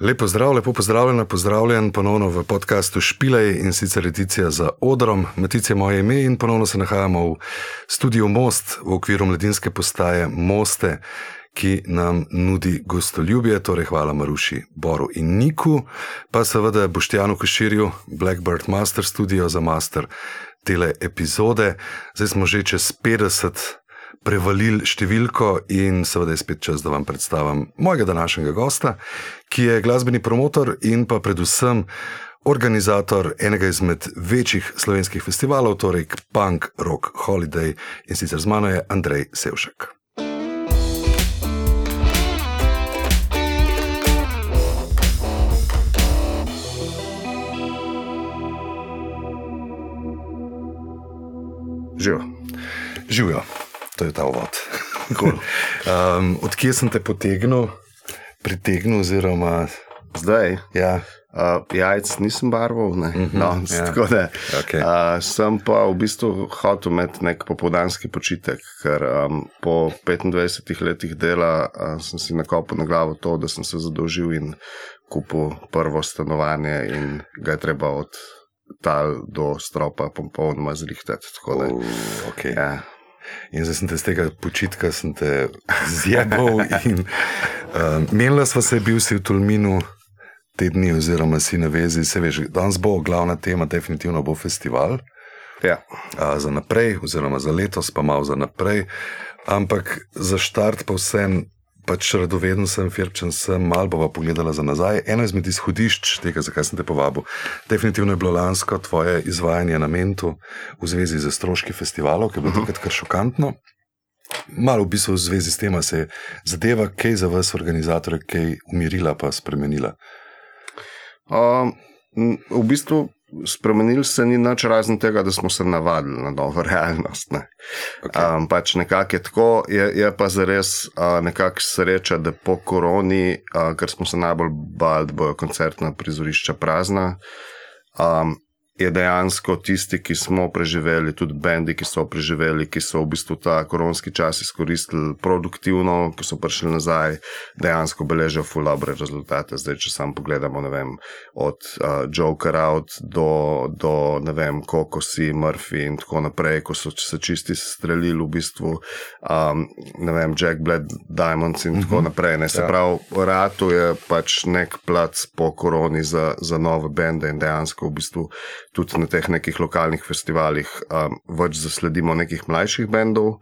Lepo zdrav, lepo pozdravljen, pozdravljen ponovno v podkastu Špilej in sicer edicija za odrom. Matice je moje ime in ponovno se nahajamo v studiu Most v okviru mladinske postaje Moste, ki nam nudi gostoljubje. Torej, hvala Maruši, Boru in Niku, pa seveda Boštjanu Koširju, Blackbird Master Studio za master tele epizode. Zdaj smo že čez 50 prevalili številko in seveda je spet čas, da vam predstavim mojega današnjega gosta, ki je glasbeni promotor in pa predvsem organizator enega izmed večjih slovenskih festivalov, torej Punk Rock Holiday in sicer z mano je Andrej Sevšek. Živijo. Živijo to je ta uvod. um, Odkje sem te potegnil, pritegnil, oziroma zdaj? Ja. Uh, jajc nisem barval, uh mhm, -huh, no, ja. tako da. Okay. Uh, sem pa v bistvu hotel imeti nek popoldanski počitek, ker um, po 25 letih dela uh, sem si nakopil na glavo to, da sem se zadolžil in kupil prvo stanovanje, in ga je treba od tal do stropa popolnoma zrihtati. Uh, okay. ja. In zdaj sem te z tega počitka zjebal. Uh, Menila sva se, bil si v Tulminu te dni, oziroma si na vezi. Se veš, danes bo glavna tema, definitivno bo festival. Ja. Uh, za naprej, oziroma za letos, pa malo za naprej. Ampak za štart pa vsem pač radoveden sem, firčen sem, malo bova pogledala za nazaj. Eno izmed izhodišč tega, zakaj sem te povabil, definitivno je bilo lansko tvoje izvajanje na Mentu v zvezi z stroški festivalov, ki je bilo uh mhm. -huh. takrat kar šokantno. Malo v bistvu v zvezi s tem se je zadeva, kaj za vas, organizatorje, kaj umirila, pa spremenila. Um, v bistvu spremenili se ni nič razen tega, da smo se navadili na novo realnost. Ne. Okay. Um, pač nekako je tako, je, je pa zares uh, nekako sreča, da po koroni, uh, ker smo se najbolj bali, da bojo koncertna prizorišča prazna. Um, je dejansko tisti, ki smo preživeli, tudi bendi, ki so preživeli, ki so v bistvu ta koronski čas izkoristili produktivno, ki so prišli nazaj, dejansko beležijo fulabre rezultate. Zdaj, če sam pogledamo, ne vem, od uh, Joker Out do, do ne vem, Kokosi, Murphy in tako naprej, ko so se čisti strelili v bistvu, um, ne vem, Jack Bled Diamonds in tako mhm. naprej. Ne. Se ja. pravi, ratu je pač nek plac po koroni za, za nove bende in dejansko v bistvu tudi na teh nekih lokalnih festivalih um, več zasledimo nekih mlajših bendov,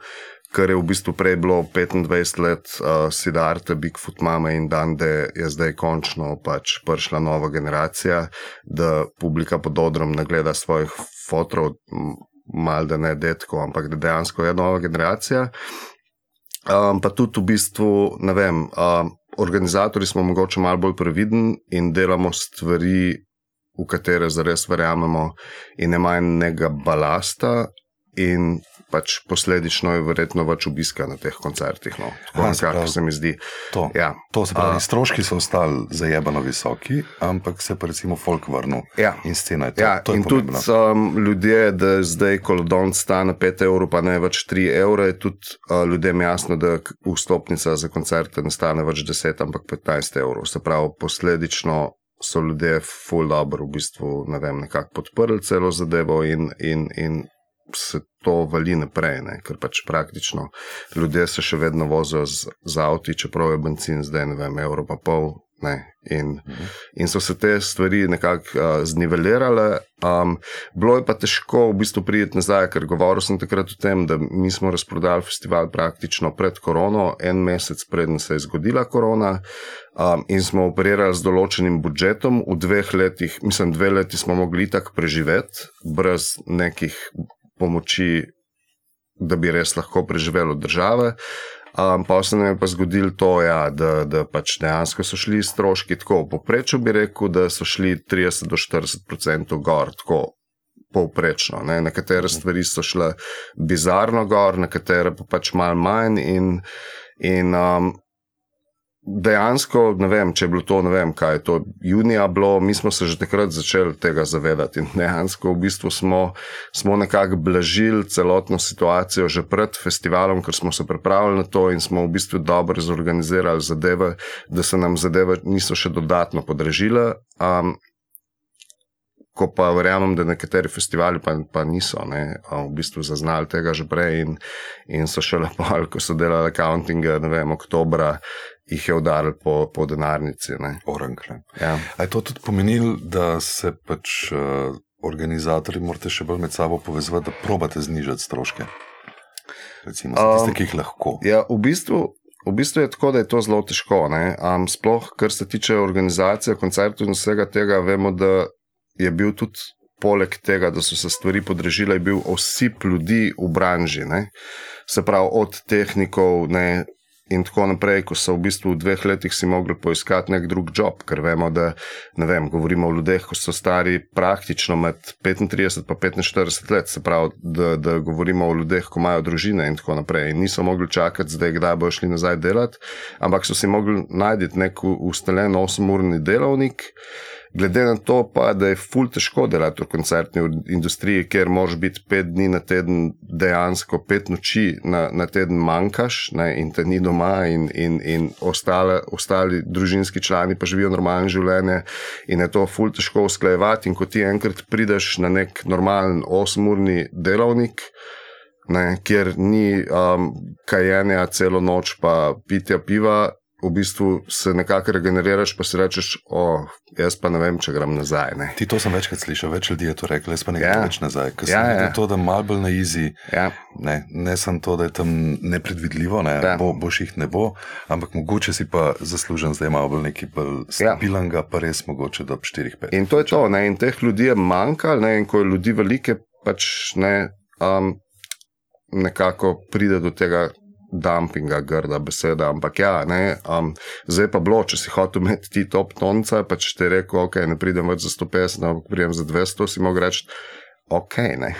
kar je v bistvu prej bilo 25 let, uh, Sidarte, Bigfoot, Mama in Dande, je zdaj končno pač prišla nova generacija, da publika pod odrom ne gleda svojih fotorov, mal da ne detko, ampak da dejansko je nova generacija. Um, pa tudi v bistvu, ne vem. Um, Organizatori smo mogoče malo bolj previdni in delamo stvari v katere zares verjamemo, in ima enega balasta, in pač posledično je verjetno več obiska na teh koncertih. No. Tako nekako se mi zdi. To, ja. to se pravi, A, stroški so ostali zajebano visoki, ampak se pa recimo folk vrnil. Ja. In scena je to. Ja, to je in pomembno. tudi um, ljudje, da zdaj, ko Don stane 5 evrov, pa ne več 3 evre, je tudi uh, ljudem jasno, da vstopnica za koncerte ne stane več 10, ampak 15 evrov. Se pravi, posledično so ljudje full dobro v bistvu ne vem, nekako podprli celo zadevo in, in, in se to vali naprej, ne? ker pač praktično ljudje se še vedno vozijo z, z avti, čeprav je benzin zdaj ne vem, evro pa pol, In, mhm. in so se te stvari nekako uh, znivelirale. Um, bilo je pa težko v bistvu priti nazaj, ker govoril sem takrat o tem, da mi smo razprodali festival praktično pred korono, en mesec predtem se je zgodila korona. Um, in smo operirali z določenim budžetom, v dveh letih, mislim, dve leti smo mogli tako preživeti, brez nekih pomoči, da bi res lahko preživeli od države. Um, pa se nam je pa zgodilo to, ja, da, da pač dejansko so šli stroški tako. Poprečju bi rekel, da so šli 30 do 40 odstotkov gor, tako povprečno. Ne. Nekatere stvari so šle bizarno gor, nekatere pa pač malo manj. In, in um, dejansko, ne vem, če je bilo to, ne vem, kaj je to junija bilo, mi smo se že takrat začeli tega zavedati in dejansko v bistvu smo, smo nekako blažili celotno situacijo že pred festivalom, ker smo se pripravili na to in smo v bistvu dobro zorganizirali zadeve, da se nam zadeve niso še dodatno podražile. Um, Ko pa verjamem, da nekateri festivali pa, pa niso ne, v bistvu zaznali tega že prej, in, in so še lepo, ko so delali accounting, ne vem, oktobra, jih je udaril po, po denarnici. Ja. Je to tudi pomenilo, da se pač uh, organizatori morate še bolj med sabo povezati, da probate znižati stroške? Recimo, za tiste, um, ki jih lahko. Ja, v bistvu. V bistvu je tako, da je to zelo težko. Um, sploh, kar se tiče organizacije koncertov in vsega tega, vemo, da je bil tudi poleg tega, da so se stvari podražile, bil osip ljudi v branži. Ne? Se pravi, od tehnikov, ne, in tako naprej, ko so v bistvu v dveh letih si mogli poiskati nek drug job, ker vemo, da ne vem, govorimo o ljudeh, ko so stari praktično med 35 in 45 let, se pravi, da, da govorimo o ljudeh, ko imajo družine in tako naprej. In niso mogli čakati, zdaj, kdaj bojo šli nazaj delati, ampak so si mogli najti nek ustaljen 8-urni delovnik. Glede na to, pa, da je ful težko delati v koncertni industriji, ker moraš biti pet dni na teden, dejansko pet noči na, na teden manjkaš ne, in te ni doma, in, in, in ostale, ostali družinski člani pa živijo normalno življenje, in je to ful težko usklajevati. In ko ti enkrat prideš na nek normalen osmurni delovnik, ne, kjer ni um, kajenja celo noč, pa pitja piva v bistvu se nekako regeneriraš, pa si rečeš, o, jaz pa ne vem, če grem nazaj. Ne. Ti to sem večkrat slišal, več ljudi je to reklo, jaz pa ne grem ja. več nazaj. Ker ja, ja. to, da malo bolj na izi, ja. ne, ne samo to, da je tam nepredvidljivo, ne, ja. bo, boš jih ne bo, ampak mogoče si pa zaslužen, zdaj malo bolj neki bolj stabilnega, ja. pa res mogoče do 4-5. In to je to, ne, in teh ljudi je manjka, ne, in ko je ljudi velike, pač ne. Um, Nekako pride do tega dumpinga, grda beseda. Ampak ja, ne, um, zdaj pa bilo, če si hotel imeti ti top tonca, pa če ti rekel, ok, ne pridem več za 150, ampak pridem za 200, si mogel reči, ok. Ne.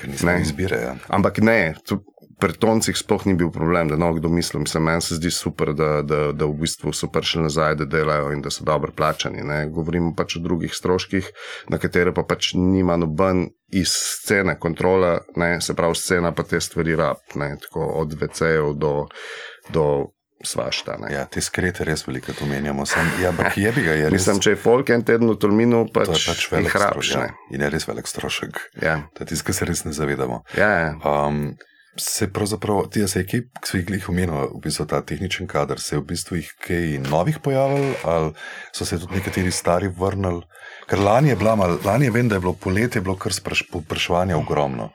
Ker nismo izbire. Ja. Ampak ne, tu, pri toncih sploh ni bil problem, da no, kdo misli. Meni se zdi super, da, da, da v bistvu so prišli nazaj, da delajo in da so dobro plačani. Ne. Govorimo pač o drugih stroških, na katere pa pač nima noben iz scene kontrola, ne. se pravi, scena pa te stvari rab, ne. tako od VC-jev do. do Svašta, ja, te skrete res veliko to menjamo. Sem, ja, je bi ga je res. Mislim, če je folk en teden v Tolminu, pač, je pač velik strošek. Ja. In je res velik strošek. Ja. To je tisto, kar se res ne zavedamo. Ja, ja. Um, se pravzaprav ti ekip, ki so jih omenili, v bistvu ta tehničen kader, se je v bistvu jih kaj novih pojavil, ali so se tudi nekateri stari vrnili? Ker lani je bilo, lani je vem, da je bilo poletje, bilo kar spraševanje ogromno.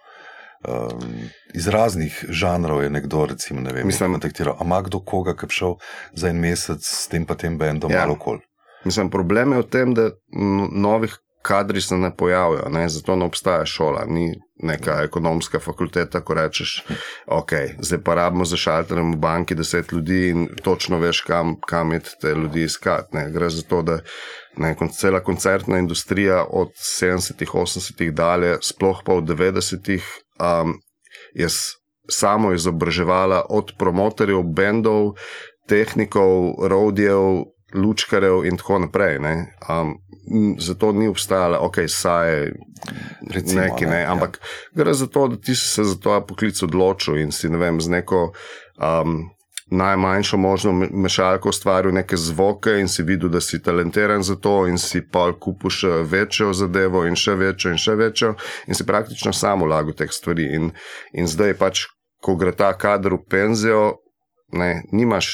Um, iz raznih žanrov je nekdo, recimo, ne vem, mislim, kontaktiral. Ampak kdo koga, ki je šel za en mesec s tem pa tem bendom, ja. malo kol. Mislim, problem je v tem, da novih kadri se ne pojavijo, ne? zato ne obstaja šola, ni neka ekonomska fakulteta, ko rečeš, ok, zdaj pa rabimo za šalterjem v banki deset ljudi in točno veš, kam, kam je te ljudi iskati. Ne? Gre za to, da ne, cela koncertna industrija od 70-ih, 80-ih dalje, sploh pa od 90-ih, um, je samo izobraževala od promotorjev, bendov, tehnikov, rodijev, lučkarev in tako naprej. Um, zato ni obstajala, ok, saj Recimo, neki, ne, ja. ampak ja. gre za to, da ti si se za to poklic odločil in si ne vem, z neko. Um, Najmanjšo možno mešalko ustvaril neke zvoke, in si videl, da si talentiran za to, in si pol kupu še večjo zadevo, in še večjo, in še večjo, in si praktično samo vlagal teh stvari. In, in zdaj pač, ko gre ta kader v penzijo, ne, nimaš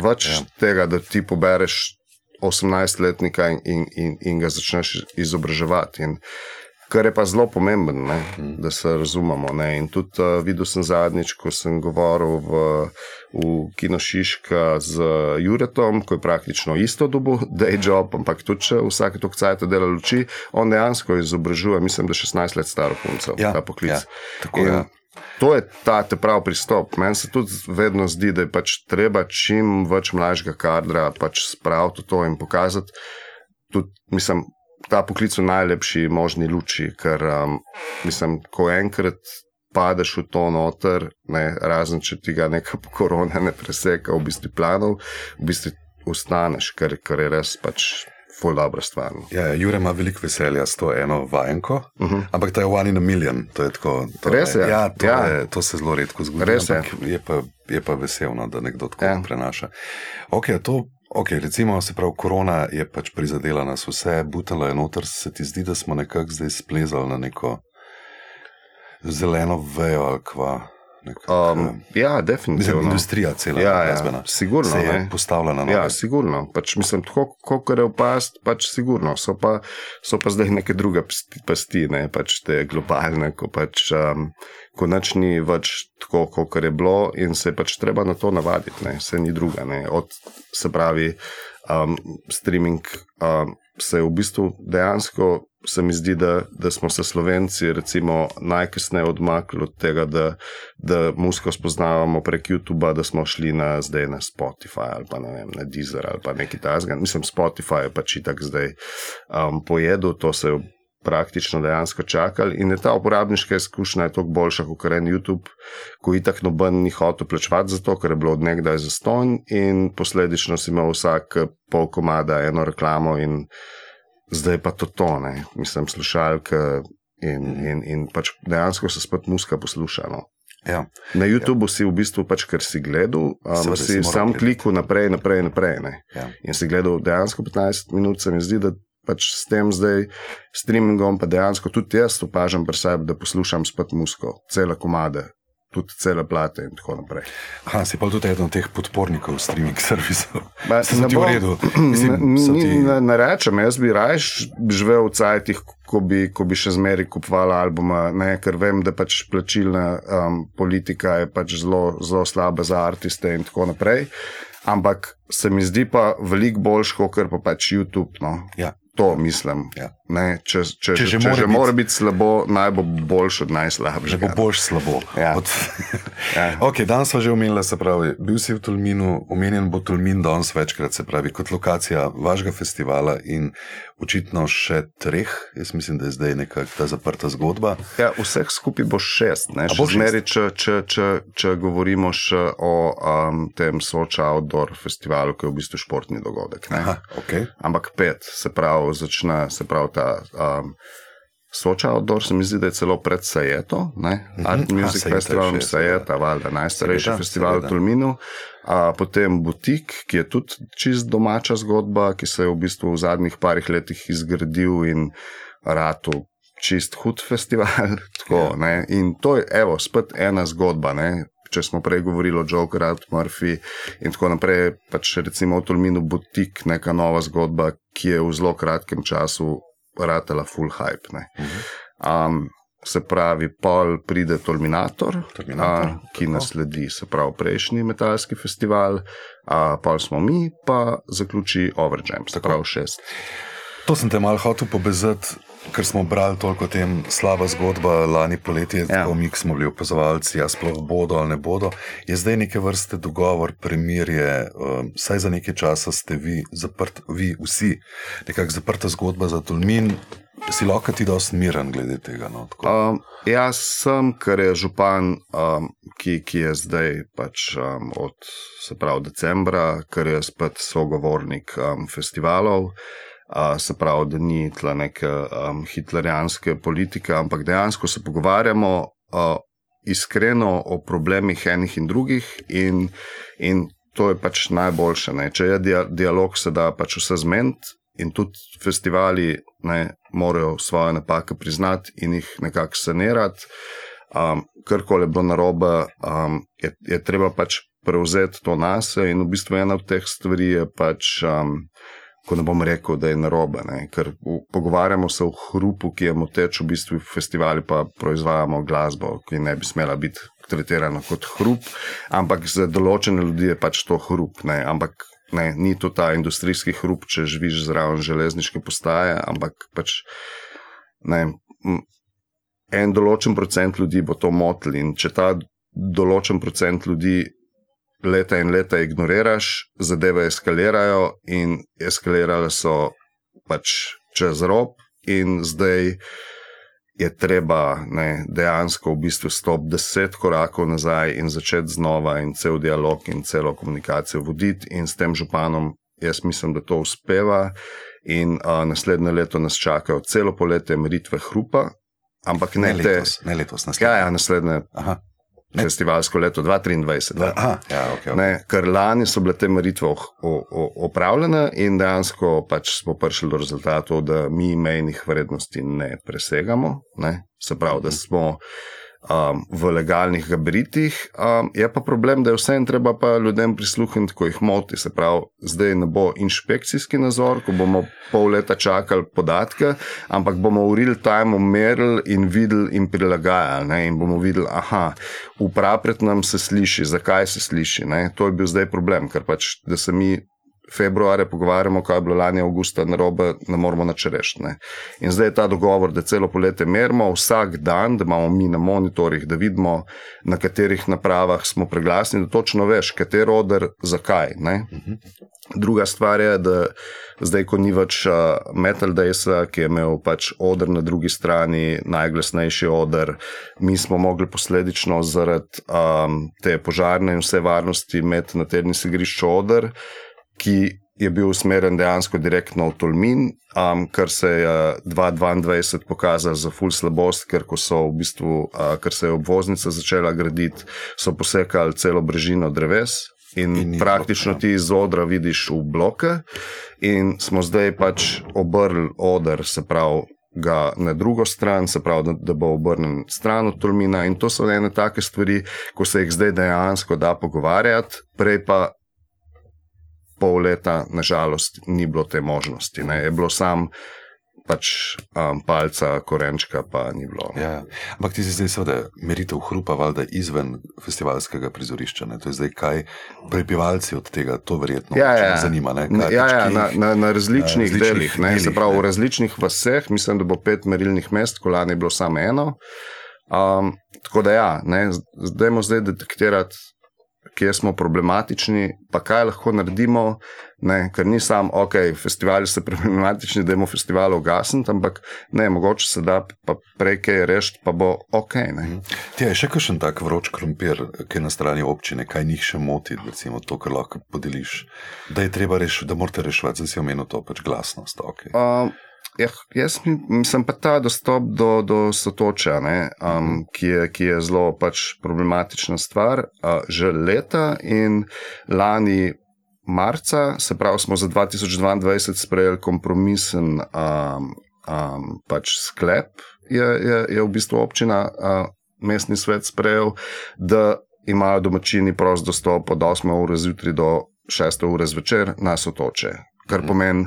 več ja. tega, da ti pobereš 18-letnika in, in, in, in ga začneš izobraževati. In, kar je pa zelo pomembno, ne, da se razumemo. Ne. In tudi uh, videl sem zadnjič, ko sem govoril v, v Kinošiška z Juretom, ko je praktično isto dobo, da je job, ampak tudi če vsake to kcajte dela luči, on dejansko izobražuje, mislim, da 16 let staro punco, ja, ta poklic. Ja, tako, in, ja. To je ta pravi pristop. Meni se tudi vedno zdi, da je pač treba čim več mlajšega kadra pač spraviti to in pokazati. Tudi, mislim, ta poklic v najlepši možni luči, ker um, mislim, ko enkrat padeš v to noter, ne, razen če ti ga neka korona ne preseka, v bistvu planov, v bistvu ustaneš, kar, kar je res pač. Ful dobra stvar. Ja, Jure ima veliko veselja s to eno vajenko, uh Mhm. -huh. ampak to je one in a million. To je tako, to Res je, Ja, to, ja. Je, to se zelo redko zgodi. Res je. je. Pa, je pa veselno, da nekdo tako Ja. prenaša. Okay, to, okay, recimo, se pravi, korona je pač prizadela nas vse, butala je noter. Se ti zdi, da smo nekako zdaj splezali na neko zeleno vejo ali kva? Nekako, Um, ja, Mislim, definitivno. industrija cela Ja, ja, glasbena sigurno, se je ne. postavila na noge. Ja, sigurno. Pač, mislim, tako kot je opast, pač sigurno. So pa, so pa zdaj neke druge pasti, pasti ne, pač te globalne, ko pač. Um, Ko nič ni več tako, kot je bilo, in se je pač treba na to navaditi, ne, se ni druga. Ne. Od, se pravi, um, streaming um, se je v bistvu dejansko, se mi zdi, da, da smo se Slovenci, najkasneje odmaknili od tega, da, da musko spoznavamo prek YouTuba, da smo šli na, na Spotify ali pa ne vem, na Deezer ali pa neki tasga. Mislim, Spotify je pač itak zdaj um, pojedel, to se je praktično dejansko čakali in je ta uporabniška izkušnja toliko boljša kot en YouTube, ko itak noben ni hotel plačevati za to, ker je bilo odnegdaj zastonj in posledično si imel vsak pol komada eno reklamo in zdaj pa to tone, mislim, slušalke in, in, in pač dejansko se spet muska posluša. No. Ja. Na YouTubu si v bistvu pač, ker si gledal, um, si si sam klikal naprej, naprej, naprej. Ne. Ja. In si gledal dejansko 15 minut, se mi zdi, da pač s tem zdaj streamingom, pa dejansko tudi jaz opažam pri sebi, da poslušam spet musko, cele komade, tudi cele plate in tako naprej. Aha, si pa tudi eden od teh podpornikov streaming servisov. Ba, Se ti v bom- redu? Ne, Mislim, ni- ti- ne, ne rečem, jaz bi raje živel v cajtih, ko bi, ko bi še zmeraj kupovala albuma, ne, ker vem, da pač plačilna um, politika je pač zelo, zelo slaba za artiste in tako naprej. Ampak se mi zdi pa veliko boljš, kot pa pač YouTube. No. Ja. To mislim. Ja. Ne, če, če, Če že če mora že biti- mora biti slabo, naj bo boljš od Že najslabšega. bo boljš slabo. Ja. Od... Ja. okay, danes smo že omenili, se pravi, bil si v Tolminu, omenjen bo Tolmin danes večkrat, se pravi, kot lokacija vašega festivala in očitno še treh. Jaz mislim, da je zdaj nekako ta zaprta zgodba. Ja, vseh skupaj bo šest. Ne? Bo Zmeri, če, če, če, če govorimo še o um, tem Soča Outdoor festivalu, ki je v bistvu športni dogodek. ne. Aha, okay. Ampak pet, se pravi, začne se pravi ta. Um, Soča Outdoor se mi zdi, da je celo pred Sajeto, ne? Art Mhm. Music A, Sajeta valjda, najstarejši festival v. Tolminu. A, potem Butik, ki je tudi čist domača zgodba, ki se je v bistvu v zadnjih parih letih izgradil in ratu čist hud festival. Tako, Ja. ja. In to je, evo, spet ena zgodba. Ne? Če smo prej govorili o Joker, Art Murphy in tako naprej, pač recimo v Tolminu Butik, neka nova zgodba, ki je v zelo kratkem času ratela full hype. Ne? Um, se pravi, pol pride Tolminator, Terminator, a, ki tako. nasledi, se pravi, prejšnji metalski festival, a pol smo mi, pa zaključi Overjam, se pravi šest. To sem te malo hotel povezati, ker smo brali toliko o tem, slaba zgodba lani poletje, Ja. ja. mi smo bili opazovalci, a sploh bodo ali ne bodo. Je zdaj neke vrste dogovor, premirje, um, saj za nekaj časa ste vi, zaprt, vi vsi, nekako zaprta zgodba za Tolmin. Si lahko ti dosti miren glede tega. No, tako. Um, jaz sem, ker je župan, um, ki, ki je zdaj pač um, od se pravi, decembra, ker je spet sogovornik um, festivalov. Uh, se pravi, da ni tle neke um, hitlerijanske politike, ampak dejansko se pogovarjamo uh, iskreno o problemih enih in drugih, in, in to je pač najboljše. Ne? Če je dia dialog, se da pač vse zmeniti, in tudi festivali ne, morajo svoje napake priznati in jih nekako sanirati. Um, Karkoli je bilo narobe, um, je, je treba pač prevzeti to nase, in v bistvu ena od teh stvari je pač. Um, Ko ne bom rekel, da je narobe, ne? ker v, pogovarjamo se o hrupu, ki je moteč, v bistvu festivali pa proizvajamo glasbo, ki ne bi smela biti tretirana kot hrup, ampak za določene ljudi je pač to hrup. Ne? Ampak ne, ni to ta industrijski hrup, če živiš zraven železniške postaje, ampak pač ne, en določen procent ljudi bo to motil in če ta določen procent ljudi leta in leta ignoriraš, zadeve eskalirajo in eskalirale so pač čez rob, in zdaj je treba ne, dejansko v bistvu stopiti deset korakov nazaj in začeti znova in cel dialog in celo komunikacijo voditi in s tem županom. Jaz mislim, da to uspeva, in a, naslednje leto nas čakajo celo poletje meritve hrupa, ampak ne, Ne te. letos, ne letos, naslednje. Ja, ja, naslednje Aha. Ne. festivalsko leto 2023. Dva- Aha, ja, okay, okay. Ne, ker lani so bile te meritve opravljene in dejansko pač smo prišli do rezultatov, da mi mejnih vrednosti ne presegamo. Ne. Se pravi, da smo um, v legalnih gabaritih. Um, je pa problem, da je vseeno treba pa ljudem prisluhniti, ko jih moti. Se pravi, zdaj ne bo inšpekcijski nadzor, ko bomo pol leta čakali podatke, ampak bomo v real time merili in videli in prilagajali. Ne, in bomo videli, aha, upravljati nam se sliši, zakaj se sliši. Ne. To je bil zdaj problem, ker pač, da se mi. Februarja pogovarjamo, kaj je bilo lani avgusta na robe, ne moramo načrešiti. In zdaj je ta dogovor, da celo poletje merimo, vsak dan, da imamo mi na monitorjih, da vidimo, na katerih napravah smo preglasni, da točno veš, kater odr, zakaj. Ne. Druga stvar je, da zdaj, ko ni več Metal Daysa, ki je imel pač odr na drugi strani, najglasnejši odr, mi smo mogli posledično zaradi um, te požarne in vse varnosti imeti na tenis igrišču odr, ki je bil usmerjen dejansko direktno v Tolmin, um, kar se je 2022 pokazalo za full slabost, ker ko so v bistvu, uh, ker se je obvoznica začela graditi, so posekali celo brežino dreves. In, In praktično blok, ti iz odra vidiš v bloke, in smo zdaj pač obrnili odr, se pravi, ga na drugo stran, se pravi, da, da bo obrnjen stran od Tolmina. In to so ene take stvari, ko se jih zdaj dejansko da pogovarjati, prej pa pol leta, nažalost, ni bilo te možnosti. Ne. Je bilo sam pač um, palca, korenčka, pa ni bilo. ne. Ja, ampak ti si zdaj seveda meritev hrupa, valjda izven festivalskega prizorišča. Ne? To je zdaj kaj prebivalci od tega, to verjetno Ja, ja. zanima. Ne? Ne, Kaj, Ja, pač, ja, na, na, na različnih, različnih delih, ne, se delih, pravi ne. v različnih vaseh, mislim, da bo pet merilnih mest, ko lani je bilo samo eno. Um, tako da, ja, ne, zdaj moramo zdaj detektirati, kje smo problematični, pa kaj lahko naredimo. Ne, ker ni samo, ok, festivali so problematični, da imamo festival ugasniti, ampak ne, mogoče se da pa prej kaj rešiti, pa bo ok. Ne. Ti je še kakšen tak vroč krompir, ki je na strani občine, kaj njih še moti, recimo to, kar lahko podeliš, da je treba rešiti, da morate reševati, zdaj si omenil to pač glasnost. Okay. Um, ja, jaz mislim pa ta dostop do, do sotoča, ne, um, ki, je, ki je zelo pač problematična stvar, uh, že leta in lani. Marca, se pravi, smo za 2022 sprejeli kompromisen um, um, pač sklep, je, je, je v bistvu občina, uh, mestni svet sprejel, da imajo domačini prost dostop od 8 ure zjutraj do 6 ure zvečer na sotoče. Kar pomeni,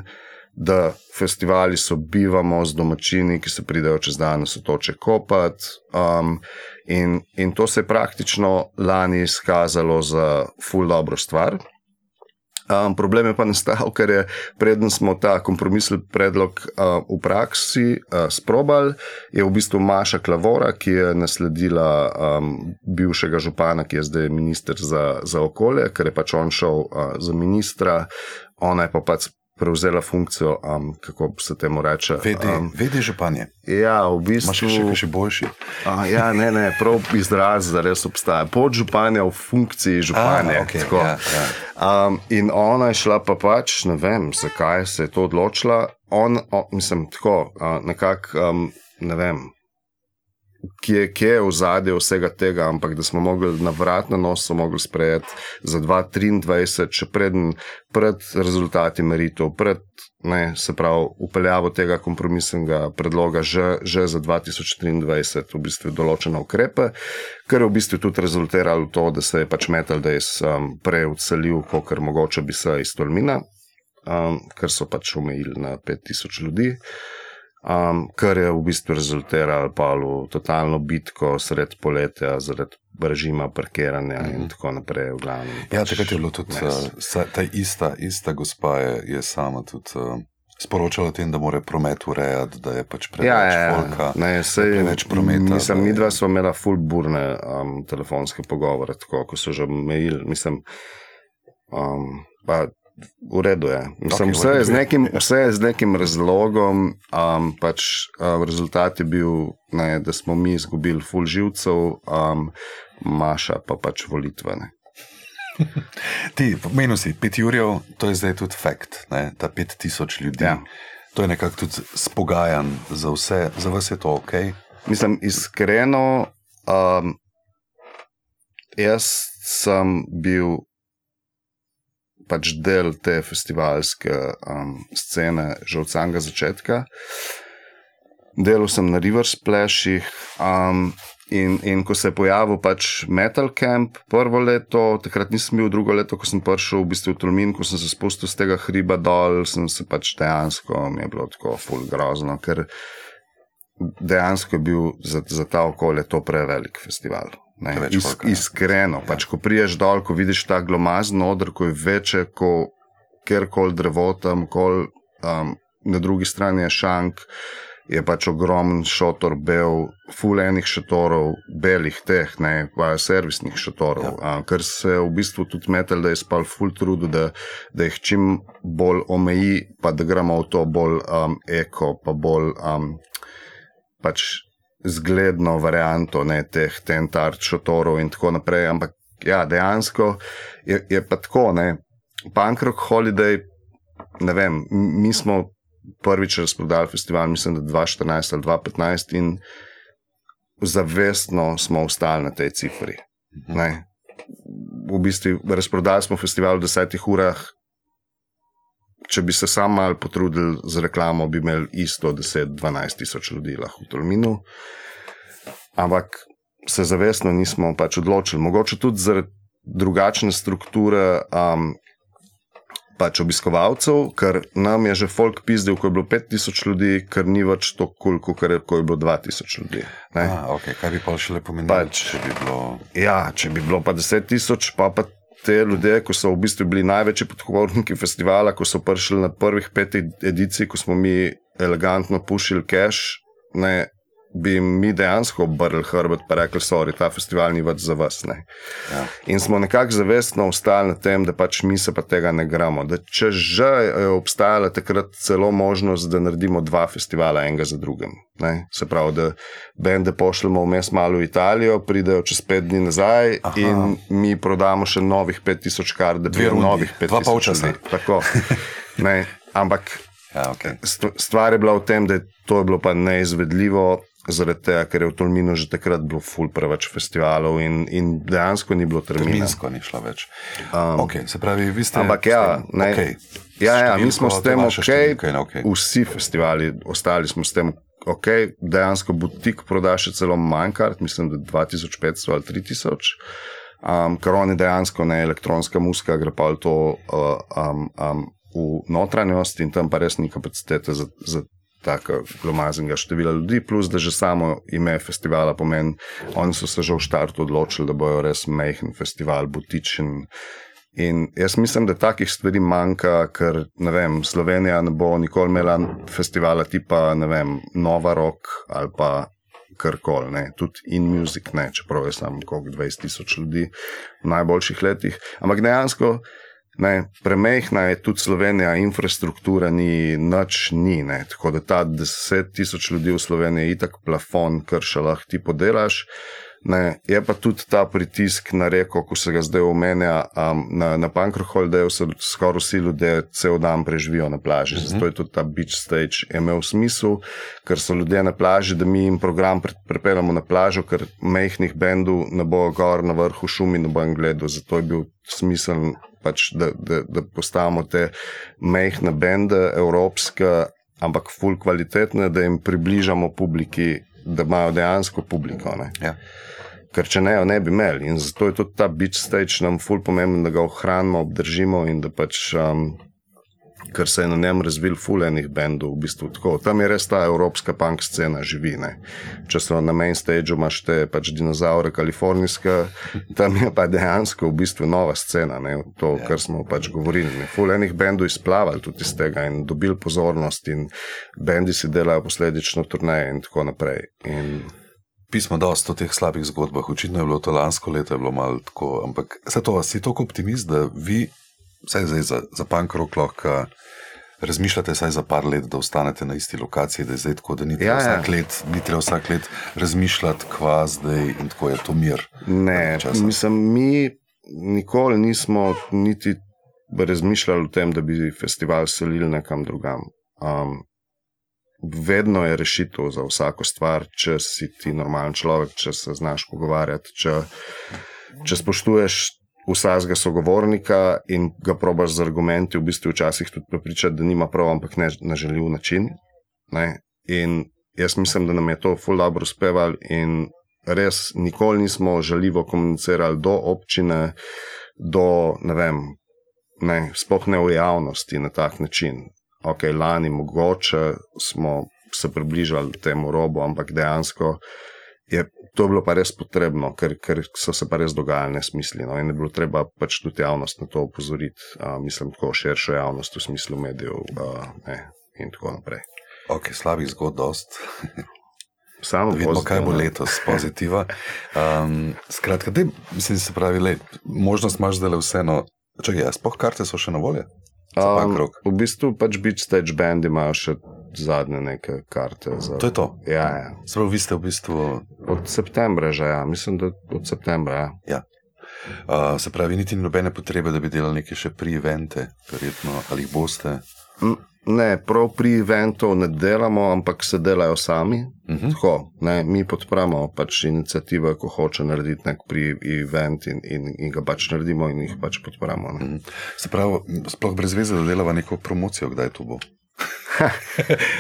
da festivali sobivamo z domačini, ki se pridejo čez dan na sotoče kopati. Um, in, in to se je praktično lani izkazalo za full dobro stvar. Um, problem je pa nastal, ker je preden smo ta kompromisni predlog uh, v praksi uh, sprobali, je v bistvu Maša Klavora, ki je nasledila um, bivšega župana, ki je zdaj minister za, za okolje, ker je pač on šel uh, za ministra, ona je pa pač prevzela funkcijo, um, kako se temu reče. Vedi, Um, vedi županje. ja, v še bistvu. kaj še boljši? A, ja, ne, ne, prav izraz za res obstaja. Podžupanja v funkciji županja. A, okej, tako. ja, ja. Um, in ona je šla pa pač, ne vem, zakaj se je to odločila. On, o, mislim, tako, uh, nekako, um, ne vem, kje, kje je v zadju vsega tega, ampak da smo mogli na vrat na nos sprejeti za 2023, še preden, pred rezultati meritev, pred. Ne, se pravi, upeljavo tega kompromisnega predloga že, že za 2023, v bistvu določene ukrepe, kar je v bistvu tudi rezultiralo v to, da se je pač Metal Days um, prej odselil, kot mogoče bi se iz Tolmina, um, ker so pač omejili na 5000 ljudi. Um, kar je v bistvu rezultiralo pa v totalno bitko sred poletja, zaradi režima parkiranja in tako naprej. Glavnem, Ja, pač takrat je bilo tudi uh, ta ista, ista gospa je, je sama tudi uh, sporočala o tem, da mora promet urejati, da je pač preveč Ja, ja, folka. ja. Ne, sej, preveč prometa, Mislim, mi dva smo imela full burne um, telefonske pogovore, tako ko so že omejili. Mislim, um, pa v redu je. Mislim, v vse, je nekim, vse je z nekim razlogom. Um, pač, um, rezultat je bil, ne, da smo mi izgubili full živcev, um, Maša pa pač volitve. Ne. Ti, menil si, pet jurjev, to je zdaj tudi fakt, ne, ta pet tisoč ljudi. Ja. To je nekako tudi spogajan za vse, za vas je to ok. Mislim, iskreno, um, jaz sem bil pač del te festivalske um, scene že od samega začetka. Delal sem na River Splashih. Um, In, in ko se je pojavil pač Metal Camp prvo leto, takrat nisem bil, drugo leto, ko sem prišel v bistvu v Tolmin, ko sem se spustil z tega hriba dol, sem se pač dejansko, mi je bilo tako ful grozno, ker dejansko je bil za, za ta okolje to prevelik festival. Ne, is, folka, ja. iskreno, pač, ko priješ dol, ko vidiš ta glomazen odr, ko je večje kot kjerkoli drevo tam, kol, um, na drugi strani je šank, je pač ogromen šotor, bel, fulejnih šotorov, belih teh, ne pa servisnih šotorov, ja. um, ker se je v bistvu tudi metal, da je spal ful trudu, da, da jih čim bolj omeji, pa da gremo v to bolj um, eko, pa bolj um, pač zgledno varianto ne, teh tentar šotorov in tako naprej. Ampak ja, dejansko je, je pa tako, ne. Punk Rock Holiday, ne vem, mi smo prvič razprodali festival, mislim, da 2014 ali 2015 in zavestno smo ostali na tej cifri. Ne. V bistvu razprodali smo festival v desetih urah. Če bi se sam malo potrudili z reklamo, bi imeli isto 10-12 tisoč ljudi lahko v Tolminu. Ampak se zavestno nismo pač odločili. Mogoče tudi zaradi drugačne strukture um, pač obiskovalcev, ker nam je že folk pizdil, ko je bilo 5000 ljudi, ker ni več tako kul, cool, kot je, ko je bilo 2000 ljudi. Ne? A, okay. Kaj bi pa še lepo menil, Pač- če bi bilo. Ja, če bi bilo pa 10 tisoč, pa pa te ljudje, ko so v bistvu bili največji podporniki festivala, ko so prišli na prvih pet edicij, ko smo mi elegantno pušili cash, ne, bi jim mi dejansko obrnili hrbet in rekli, sorry, ta festival ni več za vas. Ne. Ja. In smo nekako zavestno ostali na tem, da pač mi se pa tega ne gremo. Da če že je obstajala takrat celo možnost, da naredimo dva festivala, enega za drugim. Ne? Se pravi, da bende pošljemo vmes malo v Italijo, pridejo čez pet dni nazaj Aha. In mi prodamo še novih 5000 kart, da bi bilo novih 5000 dva polčasa. ljudi. Tako. Ne, ampak Ja, okay. st- stvar je bila v tem, da je to je bilo pa neizvedljivo. Zaradi tega, ker je v Tolminu že takrat bilo ful preveč festivalov in, in dejansko ni bilo termina. Terminsko ni šlo več. Um, okay, se pravi, vi ste. Ampak ja, ne, okej. ja, ja, mi smo s tem ok, številka okej. vsi festivali, ostali smo s tem ok, dejansko butik proda še celo manj kart, mislim, da 2500 ali 3000. Um, ker oni dejansko ne elektronska muska, gre pa v to uh, um, um, v notranjost in tam pa res ni kapacitete za, za tako glomaznega števila ljudi, plus da že samo ime festivala pomeni, oni so se že v štartu odločili, da bojo res majhen festival, butičen. In jaz mislim, da takih stvari manjka, ker ne vem, Slovenija ne bo nikoli imela festivala tipa vem, Nova Rock ali pa karkoli, tudi in music, ne, čeprav je samo koliko 20 tisoč ljudi v najboljših letih. Ampak dejansko ne, premehna je tudi Slovenija, infrastruktura ni nič, ni. Ne. Tako da ta 10 tisoč ljudi v Sloveniji je itak plafon, kar še lahko ti podelaš. Ne, je pa tudi ta pritisk na reko, ko se ga zdaj omenja. Um, na na Pankroholdeju so skoraj vsi ljudje cel dan preživijo na plaži. Uh -huh. Zato je tudi ta beach stage imel smisel, ker so ljudje na plaži, da mi jim program pre- prepeljemo na plažo, ker mehkih bendov ne bo gor na vrhu šumi, ne bo jim gledal. Zato je bil smisel, pač, da, da, da postavimo te mehke bende, evropske, ampak full kvalitetne, da jim približamo publiki, da imajo dejansko publiko. Ne. Ja. Ker če ne, jo ne bi imeli. In zato je tudi ta beach stage nam ful pomemben, da ga ohranimo, obdržimo in da pač. Um, Ker se je na njem razvil fulejnih bendov, v bistvu tako. Tam je res ta evropska punk scena živi. Ne. Če so na main stageu, imaš te pač dinozaure, kalifornijske, tam je pa dejansko v bistvu nova scena. Ne. To, Ja. kar smo pač govorili. Fulejnih bendov izplavali tudi iz tega in dobili pozornost, in bendi si delajo posledično turneje in tako naprej. In Pismo dosta o teh slabih zgodbah. Očitno je bilo to lansko leto, je bilo malo tako, ampak se to, si tako optimist, da vi vse zdaj za, za punk rock lahko razmišljate vsaj za par let, da ostanete na isti lokaciji, da je zdaj tako, da ni treba Ja, ja. vsak let, ni treba vsak let razmišljati, kva zdaj in tako je to mir. Ne, mislim, mi nikoli nismo niti razmišljali o tem, da bi festival selili nekam drugam. Um, vedno je rešitev za vsako stvar, če si ti normalen človek, če se znaš pogovarjati, če, če spoštuješ vsakega sogovornika in ga probaš z argumenti v bistvu včasih tudi prepričati, da nima prav, ampak ne na željiv način. Ne? In jaz mislim, da nam je to ful dobro uspevalo in res nikoli nismo žaljivo komunicirali do občine, do ne vem, ne, sploh ne v javnosti na tak način. Ok, lani mogoče smo se približali temu robu, ampak dejansko je to bilo pa res potrebno, ker, ker so se pa res dogajali nesmisli. No, in je bilo treba pač tudi javnost na to upozoriti, uh, mislim, tako širšo javnost v smislu medijev uh, ne, in tako naprej. Ok, slabih zgodb dost. Samo vidimo, kaj bo pozitivno. letos pozitiva. Um, skratka, dej, mislim, se pravi, le, možnost imaš zdaj le vseeno. Čakaj, ja, spoh karte so še na voljo? Rock. v bistvu pač beach stage band imajo še zadnje neke karte. Za, To je to. Ja, ja. Sprav, vi ste v bistvu, Od septembra že, ja. mislim, da od septembra. Ja. uh, se pravi, niti ni nobene potrebe, da bi delali neke še pri-evente, verjetno, ali jih boste. M, Ne, prav pri eventov ne delamo, ampak se delajo sami. Uh -huh. Tako, ne, mi podpremo pač inicijative, ko hoče narediti nek pri event in, in, in ga pač naredimo in jih pač podpremo. Ne. Mhm. Se pravi, sploh brez veze, da delava neko promocijo, kdaj to bo.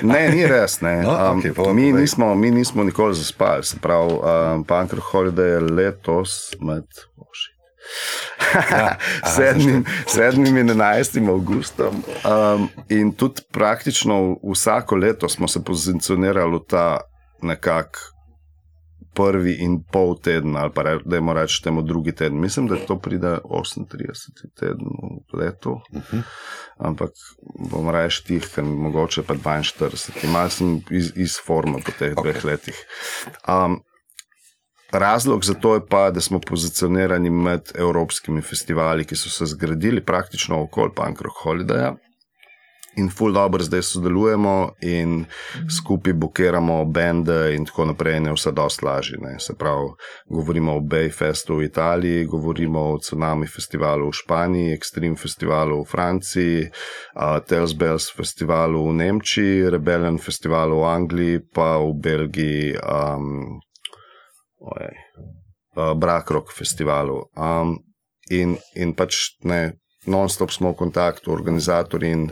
Ne, ni res. Ne. No, Um, okej, povej, mi, nismo, mi nismo nikoli zaspali. Se pravi, um, Pankr Holiday je letos med. shit. Ja, sedmim, sedmim in enajstim avgustom. Um, in tudi praktično vsako leto smo se pozicionirali v ta nekak prvi in pol teden, ali pa da jim rečemo drugi teden. Mislim, da to pride 38 teden v letu. Uh -huh. Ampak bom raje štih, ker mogoče pa 42. Mal sem iz, iz forme po teh okay. dveh letih. Um, razlog za to je pa, da smo pozicionirani med evropskimi festivali, ki so se zgradili praktično okoli Punk Rock Holidaya. In ful dobro zdaj sodelujemo in skupaj bukiramo bende in tako naprej, in je vse dosti lažje. ne. Se pravi, govorimo o Bayfestu v Italiji, govorimo o Tsunami festivalu v Španiji, Extreme festivalu v Franciji, uh, Tales Bells festivalu v Nemčiji, Rebellion festivalu v Angliji, pa v Belgiji, um, ojej, uh, Brakrok festivalu. Um, in, in pač ne, non-stop smo v kontaktu, organizatorji in,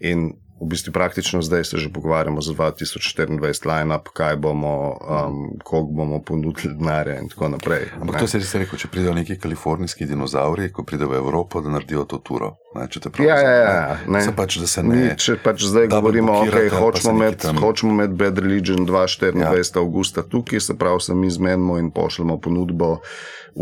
in v bistvu praktično zdaj se že pogovarjamo za 2024 line-up, kaj bomo, um, koliko bomo ponudili denarja in tako naprej. Ampak ne. to si res rekel, če pridejo neki kalifornijski dinozauri, ko pridejo v Evropo, da naredijo to turo. Ne, če te prav Ja, ja, ja, ne. ne. Se pač, da se ne. če pač zdaj govorimo, okay, hočemo se imeti tam- imeti Bad Religion 24. Ja. Avgusta tukaj, se pravi, se mi zmenimo in pošljemo ponudbo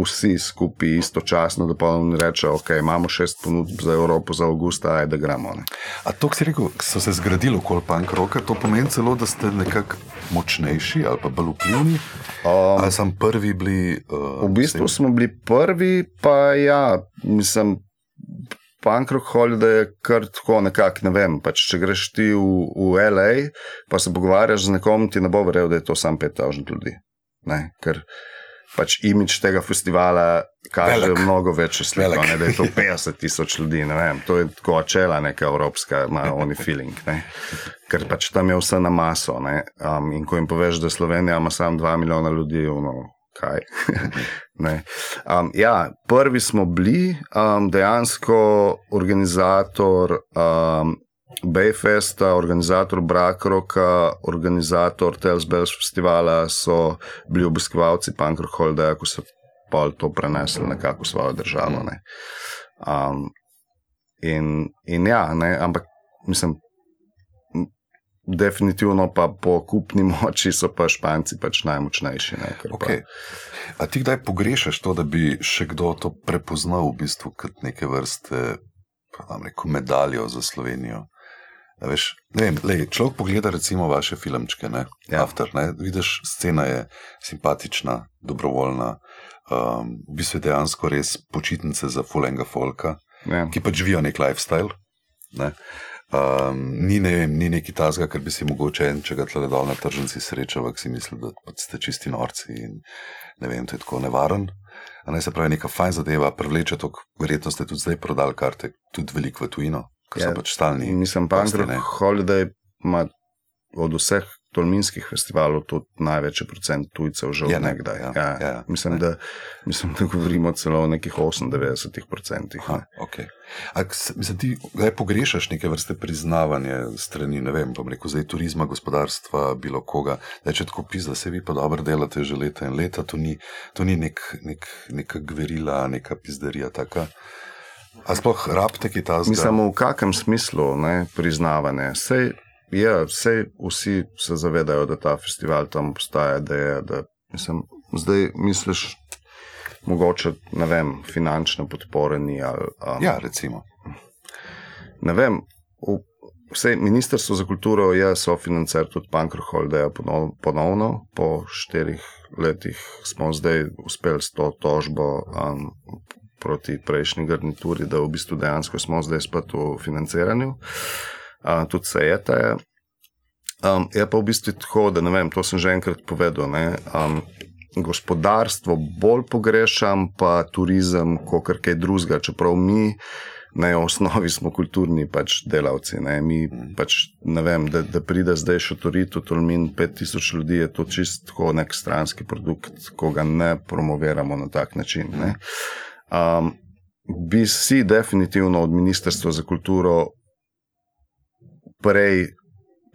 vsi skupaj istočasno, da pa on reče, ok, imamo šest ponudb za Evropo za avgusta, ajde gremo. Ne. A to, ki si rekel, so se zgradili okoli punk roka, to pomeni celo, da ste nekako močnejši ali pa bolj vplivni. Um, Ali sem prvi bili. Uh, v bistvu smo bili prvi, pa ja, mislim. Pankrock Holiday je kar tako nekako, ne vem. Pač, če greš ti v, v LA, pa se pogovarjaš z nekom, ti ne bo verjel, da je to samo 5000 ljudi. Ne? Ker pač imič tega festivala kaže Velik. Mnogo sliko, Velik. ne, da je to 50 tisoč ljudi. ne vem. To je tako čela neka evropska, ima oni feeling. Ne? Ker pač tam je vse na maso. ne. Um, in ko jim poveš, da Slovenija ima samo 2 milijona ljudi, ono, kaj. Um, ja, prvi smo bili, um, dejansko organizator um, Bayfesta, organizator Brakroka, organizator Tales Bells festivala so bili obiskovalci Holdeja, ko so pol to prenesli nekako v svojo državo. Ne. Um, in, in ja, ne, ampak mislim. Definitivno pa po kupni moči so pa Španci pač najmočnejši. Ne, pa- Okay. A ti kdaj pogrešaš to, da bi še kdo to prepoznal v bistvu kot neke vrste pa bom rekel, medaljo za Slovenijo? A Veš, ne vem, lej, človek pogleda recimo vaše filmčke, ne? Ja. After, ne? vidiš, scena je simpatična, dobrovoljna, um, v bistvu je dejansko res počitnice za fulenga folka. Ja. ki pač živijo nek lifestyle. Ne? Um, ni, ne vem, ni neki tazga, ker bi si mogoče en, če ga tle dol na tržnici srečal, ki si misli, da pač ste čisti norci in ne vem, to je tako nevaren. A ne se pravi, neka fajn zadeva, privleče to, verjetno ste tudi zdaj prodali karte, tudi veliko v tujino, ker Ja, so pač stalni. Mislim, Pankro ne. Holiday ima od vseh tolminskih festivalov tudi največji procent tujcev že od ne? nekdaj. Ja, Ja, ja, mislim, ne. da, mislim, da govorimo celo o nekih 98 procentih. Aha, okay. A, mislim, ti pogrešaš neke vrste priznavanje strani, ne vem, bom rekel, zdaj turizma, gospodarstva, bilo koga. Da če tako pisa, se vi pa dobro delate že leta in leta, to ni, to ni nek, nek, neka gverila, neka pizderija taka. A sploh rabite ki ta Mi samo v kakem smislu ne, priznavanje. Sej, ja, sej vsi se zavedajo, da ta festival tam obstaja, da je. Da, mislim, zdaj misliš, mogoče ne vem, finančne podpore ni. Ali, um, Ja, recimo. ne vem. V, Vse Ministrstvo za kulturo je sofinancer tudi Pankro Holdeja ponov, ponovno, po štirih letih smo zdaj uspeli s to tožbo um, proti prejšnji garnituri, da v bistvu dejansko smo zdaj spet v financiranju. Uh, tudi se je ta. Um, je pa v bistvu tako, da ne vem, to sem že enkrat povedal. Ne, um, gospodarstvo bolj pogrešam, pa turizem, kot kaj drugega, čeprav mi. Na osnovi smo kulturni pač delavci. Ne. Mi pač, ne vem, da, da pride zdaj še Torito, Tolmin, 5000 ljudi, je to čisto nek stranski produkt, ko ga ne promoviramo na tak način. Ne. Um, bi si definitivno od Ministrstva za kulturo prej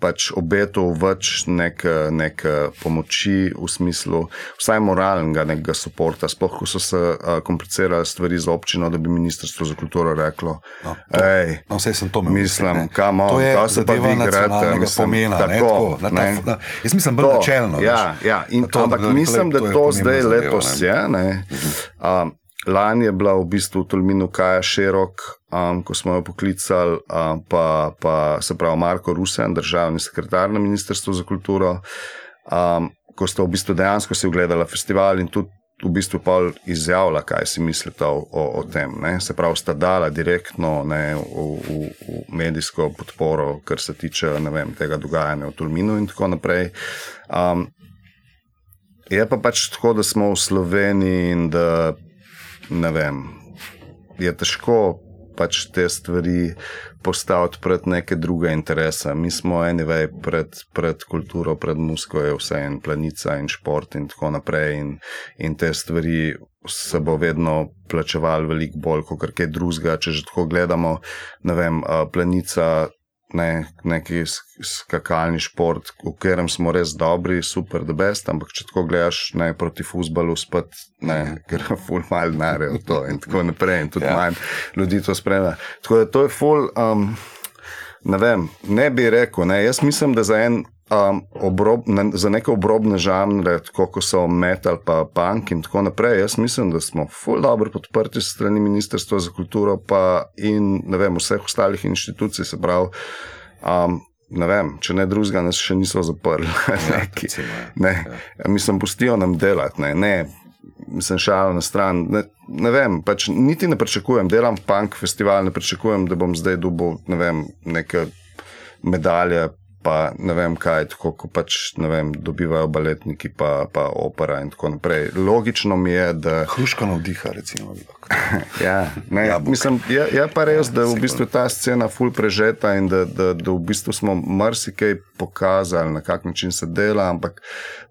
pač obetal več neke, neke pomoči v smislu vsaj moralnega nekega podpora, sploh ko so se uh, komplicirale stvari z občino, da bi Ministrstvo za kulturo reklo, No, to- hej, No, vse sem to imel. Mislim, kam on, to se pa vi nacionalnega mislim, pomena. ne, tako, tako, na ta, ne. na, jaz mislim, bolj načelno. Ja, veš. ja. In, To, ampak mislim, da to to zdaj letos je. Ne? Um, lani je bila v bistvu v Tolminu Kaja Širok, um, ko smo jo poklicali, um, pa, pa se pravi Marko Rusen, državni sekretar na Ministrstvu za kulturo, um, ko sta v bistvu dejansko si ogledala festival in tudi. V bistvu pa izjavila, kaj si mislite o, o, o tem. Ne? Se pravi, sta dala direktno ne, v, v, v medijsko podporo, kar se tiče vem, tega dogajanja v Tolminu in tako naprej. Um, je pa pač tako, da smo v Sloveniji in da ne vem, je težko pač te stvari postaviti pred neke druge interese. Mi smo anyway pred, pred kulturo, pred musko, je vse en planica in šport in tako naprej. In, in te stvari se bo vedno plačeval veliko bolj kot kaj drugega. Če že tako gledamo, ne vem, planica. Ne, neki sk- skakalni šport, v katerem smo res dobri, super, da best, ampak če tako gledaš ne, proti futbalu, spet ne, ker ful mal denarja v to in tako naprej. In tudi ja. manj ljudi to spremlja. Tako da to je ful. Um, ne vem, ne bi rekel. Ne. Jaz mislim, da za, en, um, obrob, ne, za neke obrobne žanre, kot so metal, pa punk in tako naprej, jaz mislim, da smo ful dobro podprti strani Ministrstva za kulturo pa in vem, vseh ostalih inštitucij, se pravi. Um, Ne vem, če ne drugega, nas še niso zaprli. Ja, recimo, ja. Ne, mislim, pustijo nam delati. Ne, ne mislim, šalo na stran. Ne, ne vem, pač niti ne pričakujem, delam punk festival, ne pričakujem, da bom zdaj dobil ne vem, neke medalje. Pa ne vem kaj, tako kot pač, vem, dobivajo baletniki, pa, pa opera in tako naprej. Logično mi je, da. Hruška navdiha, recimo. Ja, ne, Jabolk. mislim, je, je pa res, da je v bistvu ta scena ful prežeta in da, da, da v bistvu smo marsikaj pokazali, na kak način se dela, ampak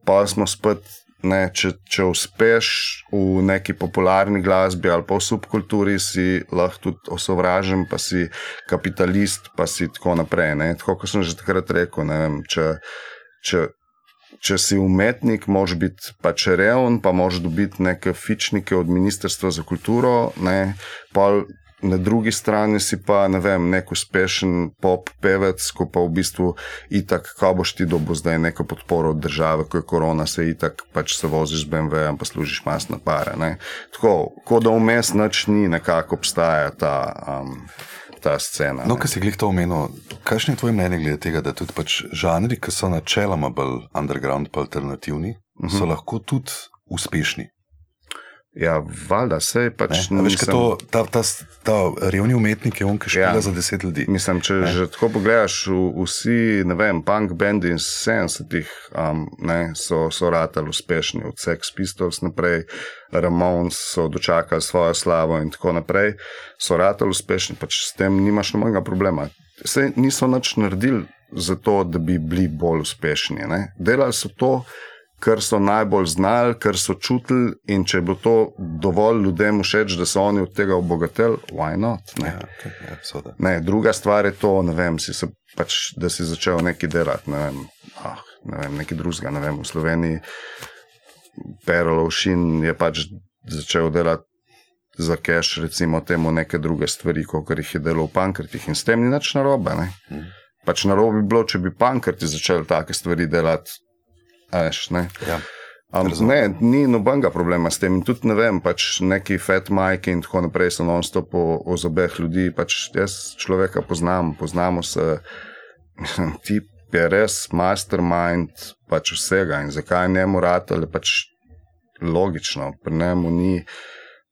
pa smo spet. Ne, če, če uspeš v neki popularni glasbi ali pa v subkulturi, si lahko tudi osovražen, pa si kapitalist, pa si tako naprej. Ne. Tako kot sem že takrat rekel, vem, če, če, če si umetnik, moraš biti pač reven, pa moraš dobiti neke fičnike od Ministrstva za kulturo, ne, pa na drugi strani si pa ne vem, nek uspešen pop pevec, ko pa v bistvu itak, kaj boš ti dobil zdaj neko podporo od države, ko je korona, se itak pač se voziš z BMW-jem, pa služiš masne pare. Ne. Tako, kot da vmes noč ni, nekako obstaja ta. Um, Ta scena. No, kar si glih to omenil, kakšno je tvoje mnenje glede tega, da tudi pač žanri, ki so načeloma bolj underground, pa alternativni, uh -huh. so lahko tudi uspešni? Ja, valjda, sej pač Ne? Veš, nisem... to, ta, ta, ta revni umetnik je on, ki špila ja. za deset ljudi. Mislim, če ne? že tako pogledaš, vsi, ne vem, punk bendi iz 70-ih um, so, so ratali uspešni, od Sex Pistols naprej, Ramones so dočakali svojo slavo in tako naprej, so ratali uspešni, pač s tem nimaš nobenega problema. Sej niso nič naredili za to, da bi bili bolj uspešni. Ne? Delali so to, kar so najbolj znali, kar so čutili, in če bo to dovolj ljudem všeč, da so oni od tega obogatili, why not? Ne? Ja, okay, ja, ne, druga stvar je to, vem, si se, pač, da si začel nekaj delati, ne vem, ah, ne vem, nekaj drugega. Ne vem, v Sloveniji Perolovšin je pač začel delati. Za cache, recimo, temu neke druge stvari, kot jih je delo v pankrtih, in s tem ni nič narobe. Mm. Pač narobe bi bilo, če bi pankrti začeli take stvari delati Eš, ne. Ja. Um, ne, ni nobenega problema s tem. In tudi ne vem, pač neki fat majki in tako naprej so non-stop o, o zobeh ljudi. Pač jaz človeka poznam, poznamo se, ti je res mastermind pač vsega in zakaj njemu rad ali pač logično, pri njemu ni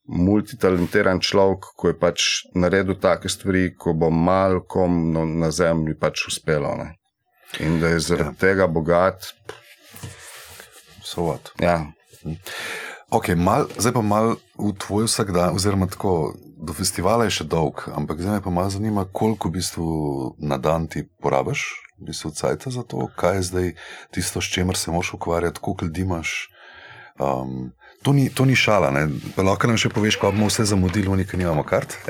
multitalentiran človek, ko je pač naredil take stvari, ko bo malkom no, na zemlji pač uspelo. Ne. In da je zaradi ja. tega bogat. Pff, Sovat. Ja. Okay, mal, zdaj pa malo v tvoj vsakdan, oziroma tako, do festivala je še dolg, ampak zdaj me pa malo zanima, koliko v bistvu na dan ti porabiš, v bistvu cajta za to, kaj je zdaj tisto, s čimer se moraš ukvarjati, koliko ljudi imaš. Um, to, ni, to ni šala, ne? lahko nam še poveš, pa bomo vse zamudili, nekaj nimamo kart.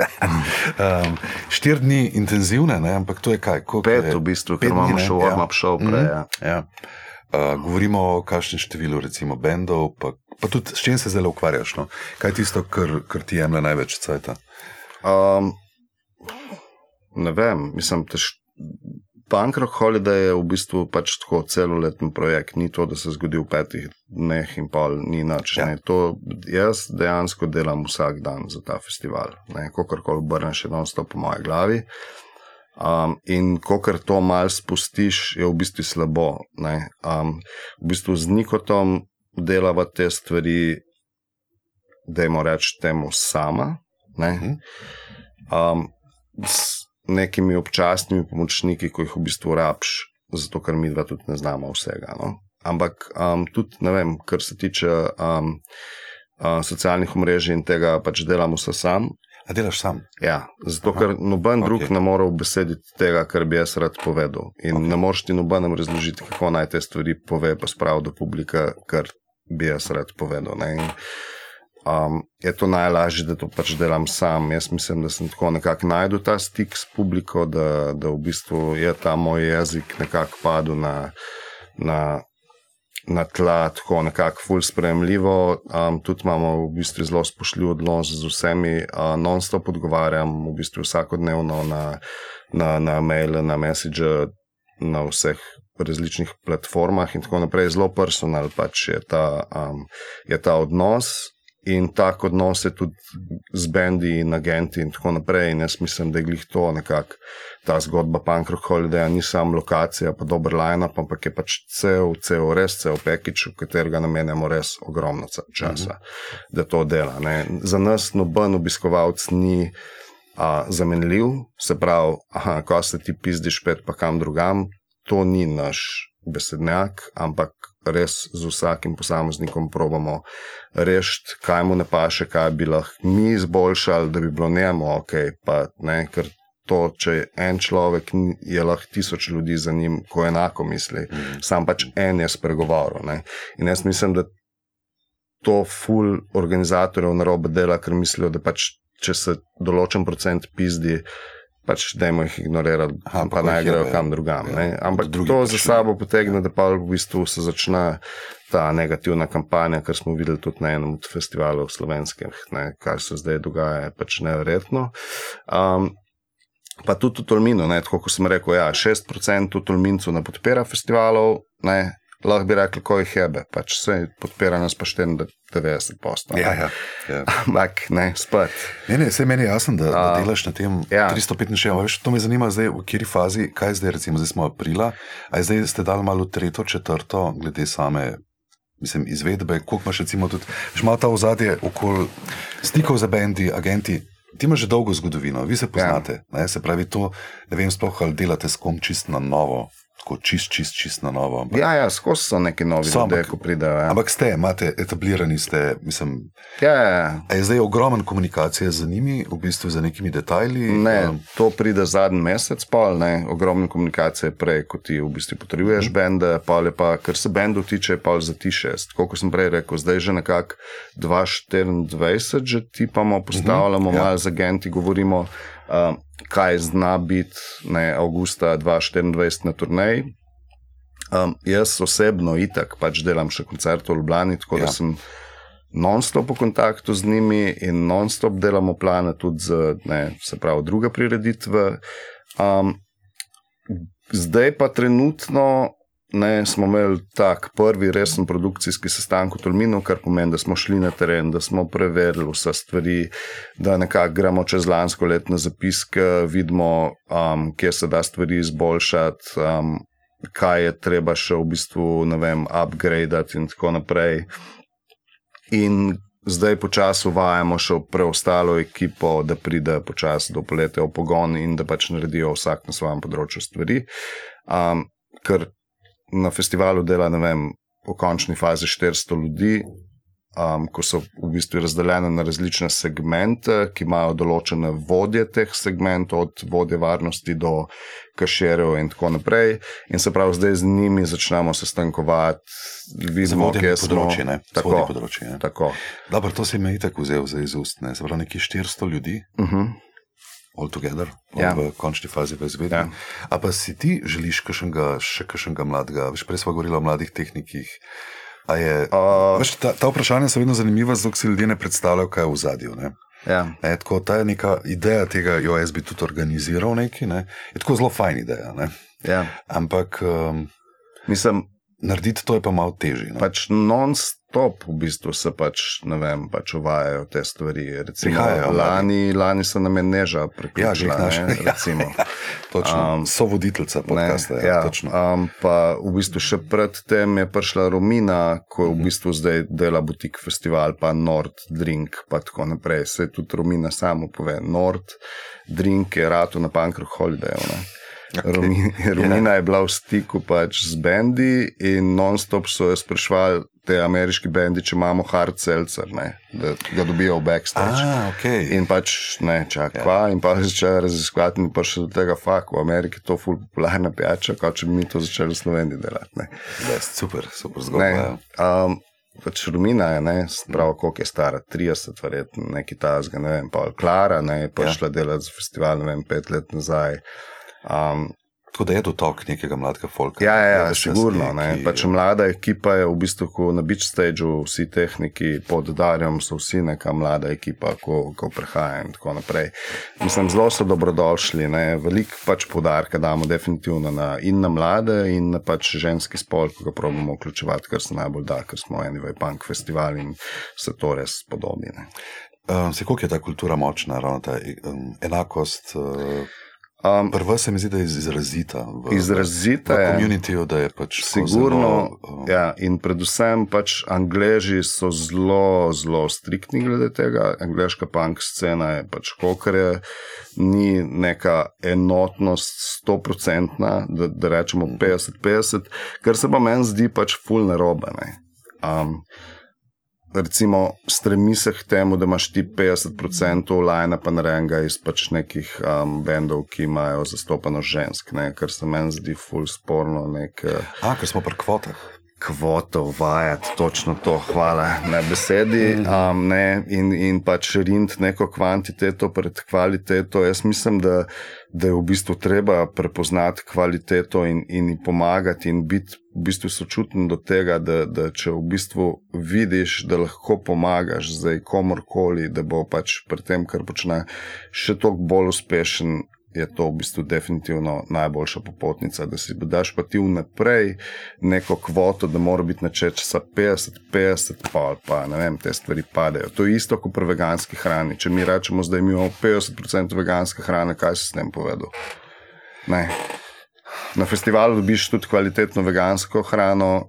um, štir dni intenzivne, ne? ampak to je kaj? Pet je? v bistvu, ker imamo še warm-up ja. show prej. Mm -hmm. ja. Ja. Uh, govorimo o kakšnem številu, recimo, bendov, pa, pa tudi s čim se zelo ukvarjaš. No? Kaj je tisto, kar, kar ti jemlje največ cajt? Um, ne vem, mislim, da Pankrock Holiday je v bistvu pač tako celoletni projekt. Ni to, da se zgodi v petih dneh in pol, ni nič. Ja. To, jaz dejansko delam vsak dan za ta festival. Kako koli obrnem, še vedno sto po moji glavi. Um, in ko kar to malo spustiš, je v bistvu slabo. Um, v bistvu z nikotom delava te stvari, da jim rečemo temu sama. Ne? Um, s nekimi občasnimi pomočniki, ko jih v bistvu rabiš, zato ker mi dva tudi ne znamo vsega. No? Ampak um, tudi, ne vem, kar se tiče um, uh, socialnih omrežij in tega, pač delamo vse sam. A delaš sam? Ja, zato Aha. ker noben drug okay. ne more obesediti tega, kar bi jaz rad povedal. In okay. ne moreš ti nobenem razložiti, kako naj te stvari pove, pa spravi do publika, kar bi jaz rad povedal. In, um, je to najlažje, da to pač delam sam. Jaz mislim, da sem tako nekako najdel ta stik s publiko, da, da v bistvu je ta moj jezik nekako padel na. na na tla, tako nekako fulj sprejemljivo. Um, tudi imamo v bistvu zelo spoštljiv odnos z vsemi, uh, non-stop odgovarjam, v bistvu vsakodnevno na, na, na mail, na message, na vseh različnih platformah in tako naprej. Zelo personal pač je ta, um, je ta odnos. In tako odnos je tudi z bendi in agenti, in tako naprej. In jaz mislim, da je glih to nekako ta zgodba Pankrock Holiday, ni samo lokacija, pa dober line-up, ampak je pač cel, cel, res cel package, v katerega namenjamo res ogromno časa, mm -hmm. da to dela. Ne. Za nas noben obiskovalec ni a, zamenljiv, se pravi, aha, ko se ti pizdiš pet, pa kam drugam, to ni naš besednjak, ampak res z vsakim posameznikom probamo rešiti, kaj mu ne paše, kaj bi lahko mi izboljšali, da bi bilo njemu ok. Pa, ne, ker to, če je en človek, je lahko tisoč ljudi za njim, ko enako misli. Mm. Sam pač en je spregovoril. Ne. In jaz mislim, da to ful organizatorjev na robe dela, ker mislijo, da pač če se določen procent pizdi. Pač da jim jih ignorirati, Aha, pa naj grejo kam drugam. Ja, Ampak to za sabo potegne, da pa v bistvu se začne ta negativna kampanja, kar smo videli tudi na enem od festivalov slovenskih, ne, kar se zdaj dogaja, je pač nevrjetno. Um, pa tudi v Tolminu, ne, tako kot sem rekel, ja, 6% v Tolmincu ne podpira festivalov, ne, lahko bi rekli, ko jih hebe, pač vse podpira nas pa 94 postov. Ja, ja, ja. Ampak ne, spet. Ne, ne, vse meni je jasno, da, da delaš na tem ja. 365, veš, to me zanima zdaj, v kateri fazi, kaj zdaj, recimo, zdaj smo aprila, a zdaj ste dali malo tretjo, četrto, glede same mislim, izvedbe, koliko imaš recimo tudi, že malo ta ozadje okoli stikov za bendi, agenti. Ti imaš že dolgo zgodovino, vi se poznate. Ja. Se pravi, to ne vem, sploh ali delate s kom čist na novo tako čist, čist, čist na novo. Ampak, ja, ja skozi so neki novi ljudje, ko pridejo. Ja. Ampak ste, imate etablirani, ste, mislim. Ja, ja, ja. Je zdaj ogromen komunikacije z njimi, v bistvu za nekimi detajli? Ne, um, to pride zadnji mesec, pa ne, ogromne komunikacije prej, ko ti v bistvu potrebuješ mm. bende, pa ali pa, kar se bendu tiče, pa za ti šest. Kot sem prej rekel, zdaj že nekako 2-24, že tipamo, postavljamo, mm -hmm, ja. malo z agenti govorimo. Um, kaj zna biti ne, avgusta 2024 na turnaji. Um, jaz osebno itak pač delam še koncert v Ljubljani, tako ja. da sem non-stop v kontaktu z njimi in non-stop delamo plane tudi za ne, pravi, druge prireditve. Um, zdaj pa trenutno Ne, smo imeli tak prvi resen produkcijski sestanek v Tolminu, kar pomeni, da smo šli na teren, da smo preverili vse stvari, da nekako gremo čez lansko letno zapiske, vidimo, um, kje se da stvari izboljšati, um, kaj je treba še v bistvu, ne vem, upgradati in tako naprej. In zdaj počasi uvajamo še preostalo ekipo, da pride počasi do poletja v pogon in da pač naredijo vsak na svojem področju stvari. Um, ker na festivalu dela, ne vem, v končni fazi 400 ljudi, um, ko so v bistvu razdeljene na različne segmente, ki imajo določene vodje teh segmentov, od vodje varnosti do kašerjev in tako naprej. In se pravi, zdaj z njimi začnemo sestankovati, vidimo, kje smo. Področje, ne? Tako, področje, ne? tako. Dobro, to si me itak vzel za izust, ne? Se pravi, nekih 400 ljudi. Uh mhm. -huh all together, ja. v končni fazi v izvedbi. Ja. A pa si ti želiš kašnega, še kakšnega mladega? Veš, prej smo govorili o mladih tehnikih. Je, uh, veš, ta, ta vprašanja so vedno zanimiva, zato si ljudje ne predstavljajo, kaj je v zadju. Ja. E, tako, ta je neka ideja tega, jo jaz bi tudi organiziral, neki, ne? je tako zelo fajn ideja. Ja. Ampak um, mislim, narediti to je pa malo težje. Pač non-stop v bistvu se pač, ne vem, pač uvajajo te stvari. Recimo, Prihajajo, lani, lani so nam je neža priključila. Ja, naš, ne, recimo. ja, točno. Um, so voditeljca podcasta. Ja, ja, um, pa v bistvu še predtem je prišla Romina, ko v bistvu zdaj dela butik festival, pa Nord Drink, pa tako naprej. Se tudi Romina samo pove, Nord Drink je rado na Pankru Holiday. Ne? Okay. Romina je bila v stiku pač z bendi in non-stop so jo sprašvali. Te ameriški bendi, če imamo hard seltzer, ne, da ga dobijo v backstage. Ah, okay. In pač ne, čakaj, yeah. Ja. in pa če raziskovati, in pa še do tega fakta, v Ameriki je to ful popularna pijača, kot če bi mi to začeli v Sloveniji delati. Yes, super, super zgodba. Ja. Um, pač Rumina je, ne, prav, koliko je stara, 30, verjetno, neki tazga, ne vem, pa Klara, ne, pa yeah. Ja. šla delati za festival, ne vem, pet let nazaj. Um, Tako da je to tok nekega mladega folka. Ja, ja, ja sigurno. Ki... Pač mlada ekipa je v bistvu na beach stageu, vsi tehniki pod Darjem so vsi neka mlada ekipa, ko, ko prehaja in tako naprej. Mislim, zelo so dobrodošli. Veliko pač podarka damo definitivno na, in na mlade, in na pač ženski spol, ki ga probujemo vključevati, kar se najbolj da, ker smo eni punk festival in se to res podobi. Um, se koliko je ta kultura močna, ravno ta um, enakost? Uh... Um, Prva se mi zdi, da je izrazita. V, izrazita v, v je. Komunitijo, da je pač. Sigurno. Zelo, um, ja, in predvsem pač Angleži so zelo, zelo striktni glede tega. Angliška punk scena je pač kokare, ni neka enotnost, stoprocentna, da, da rečemo 50-50, kar se pa meni zdi pač fulne robe. Um, recimo, stremi se k temu, da imaš ti 50% lajna, pa narejenega iz pač nekih um, bendov, ki imajo zastopano žensk, ne? kar se meni zdi ful sporno. Nek, A, ker smo pri kvotah. Kvoto uvajati, točno to, hvala na besedi. Um, ne, in, in pač rind neko kvantiteto pred kvaliteto. Jaz mislim, da, da je v bistvu treba prepoznati kvaliteto in, in pomagati, in biti v bistvu sočuten do tega, da, da če v bistvu vidiš, da lahko pomagaš zdaj komorkoli, da bo pač pri tem, kar počne, še toliko bolj uspešen. Je to v bistvu definitivno najboljša popotnica, da si daš pa ti vnaprej neko kvoto, da mora biti načeča 50, 50, pa, pa ne vem, te stvari padejo. To je isto kot pri veganski hrani. Če mi rečemo, da imamo 50% veganske hrane, kaj si s tem povedal? Ne. Na festivalu dobiš tudi kvalitetno vegansko hrano,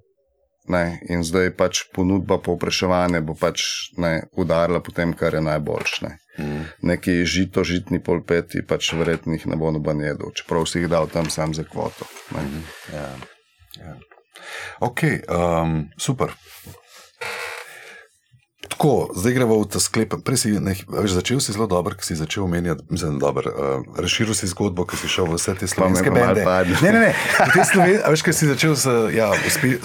Ne, in zdaj pač ponudba povpraševanja bo pač ne, udarila po tem, kar je najboljše. Ne. Mm. Neki žito, žitni polpeti, pač verjetno jih ne bo noben jedel, čeprav si jih dal tam sam za kvoto. Mm. Ja. Ja. Ok, um, super. Tako, zdaj gremo v ta sklep. Prej si ne, veš, začel si zelo dobro, ker si začel omenjati, mislim, dober, uh, razširil si zgodbo, ker si šel v vse te slovenske bende. Ne, ne, ne. Sloven, veš, ker si začel z ja,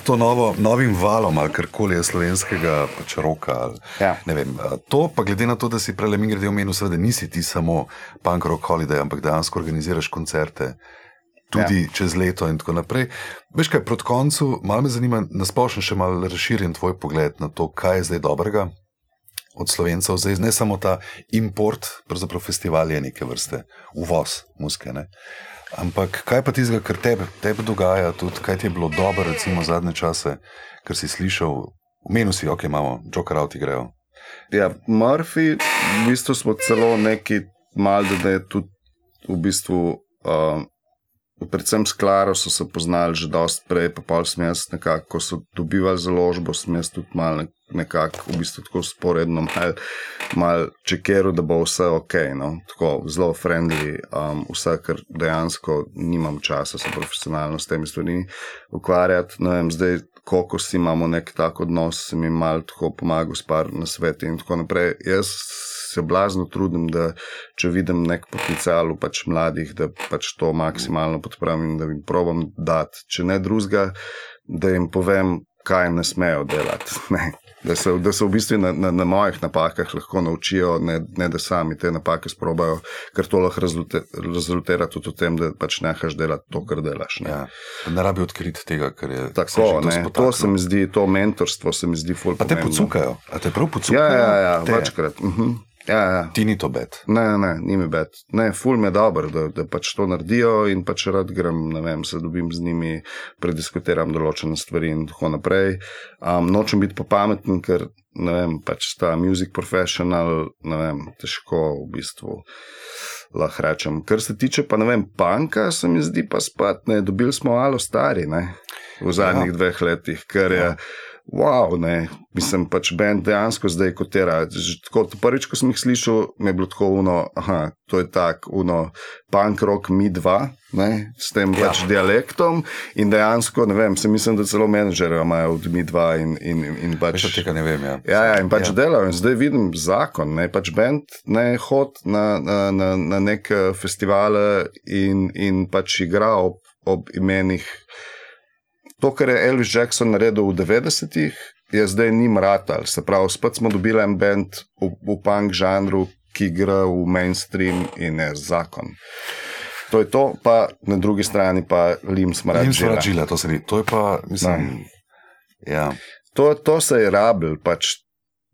to novo, novim valom ali karkoli je slovenskega pač roka. Ali, ja. vem, to pa glede na to, da si prej mi grede omenil, seveda nisi ti samo punk rock holiday, ampak dejansko organiziraš koncerte. Tudi ja. čez leto, in tako naprej. Veš kaj, proti koncu, malo me zanima, da splošno še malo razširim tvoj pogled na to, kaj je zdaj dobrega od slovencev, zdaj ne samo ta import, pravzaprav festival je neke vrste, uvoz muske. Ne? Ampak kaj pa tizga, kar tebe, tebe dogaja, tudi kaj ti je bilo dobro, recimo zadnje čase, kar si slišal, v menu si, ok, imamo, Joker out igrejo. Ja, Murphy, v bistvu smo celo neki mal, da je tudi v bistvu. Uh, Predvsem s Klaro so se poznali že dosti prej, pa pol smes, nekako, ko so dobivali založbo, smes tudi malo nekako v bistvu tako sporedno, malo mal čekeru, da bo vse ok, no? tako zelo friendly, um, vse, ker dejansko nimam časa se profesionalno s temi stvarmi ukvarjati. No, vem, zdaj, koliko si imamo nek tak odnos, se mi malo tako pomaga, spar na svetu in tako naprej. Jaz se blazno trudim, da če vidim nek potencial v pač mladih, da pač to maksimalno podprem in da jim probam dati, če ne drugega, da jim povem, kaj ne smejo delati. Ne. Da se, da se v bistvu na, na, na mojih napakah lahko naučijo, ne, ne da sami te napake sprobajo, ker to lahko rezultira tudi v tem, da pač nehaš delati to, kar delaš. Ne, ja. ne rabi odkriti tega, kar je tako. Ne, to se mi zdi, to mentorstvo se mi zdi fulp. Pa te pocukajo, a te prav pocukajo? Ja, ja, ja večkrat. Uh mhm. -huh. Ja, ja. Ti ni to bed. Ne, ne, ni mi bed. Ne, ful mi je dobro, da, da pač to naredijo in pač rad grem, ne vem, se dobim z njimi, prediskutiram določene stvari in tako naprej. Um, nočem biti popameten, ker ne vem, pač ta music professional, ne vem, težko v bistvu lahko rečem. Kar se tiče pa ne vem, panka, se mi zdi pa spat, ne, dobili smo alo stari, ne, v zadnjih ja. dveh letih, ker je. Ja wow, ne, mislim pač bend dejansko zdaj kotira. Tako, prvič, ko sem jih slišal, mi je bilo tako uno, aha, to je tako uno, punk rock mi dva, ne, s tem ja. pač dialektom in dejansko, ne vem, se mislim, da celo menedžerje imajo od mi dva in, in, in pač. Še tega ne vem, ja. Ja, ja in pač ja. delajo in zdaj vidim zakon, ne, pač bend ne hod na, na, na, na nek festivale in, in pač igra ob, ob imenih to, kar je Elvis Jackson naredil v 90-ih, je zdaj ni mratal. Se pravi, spet smo dobili en bend v, v punk žanru, ki gre v mainstream in je zakon. To je to, pa na drugi strani pa Lim Smrad. Lim Smrad žile, to mi, to je pa, mislim, ja. To, to se je rabil, pač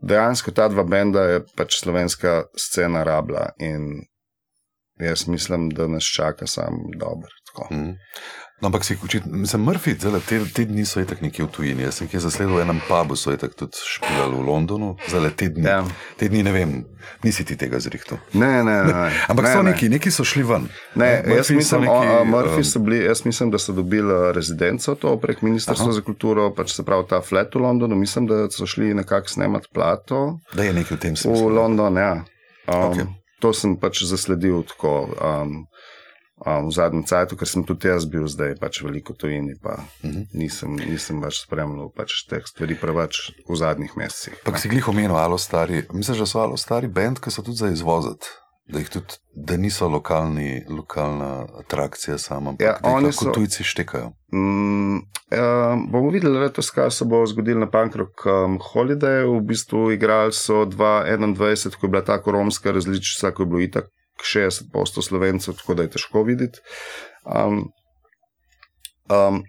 dejansko ta dva benda je pač slovenska scena rabila in jaz mislim, da nas čaka sam dobro. Mm. No, ampak si učiti, mislim, Murphy, zelo te, te dni so itak nekje v tujini. Jaz sem jih zasledil v enem pubu, so itak tudi špilali v Londonu, zelo te dni. Ja. Te dni ne vem, nisi ti tega zrihtel. Ne, ne, ne. ne. Ampak ne, so neki, neki so šli ven. Ne, jaz mislim, neki, o, Murphy um, so bili, jaz mislim, da so dobili rezidenco to prek Ministrstva za kulturo, pač se pravi ta flat v Londonu. Mislim, da so šli nekako snemati plato. Da je nekaj v tem smislu. V London, ja. Um, okay. To sem pač zasledil tako. Um, v zadnjem času, ker sem tudi jaz bil zdaj pač veliko tujini, pa uh mhm. -huh. nisem, nisem več spremljal pač teh stvari preveč v zadnjih mesecih. Pa si jih omenil, alo stari, misliš, da so alo stari bend, ki so tudi za izvoziti? Da, tudi, da niso lokalni, lokalna atrakcija sama, ja, oni so tujci štekajo. Mm, ja, bomo videli, letos, kaj se bo zgodilo na Pankrok um, Holiday. V bistvu igrali so 2021, ko je bila ta koromska različica, ko je bilo itak 60% slovencev, tako da je težko videti. Um, um,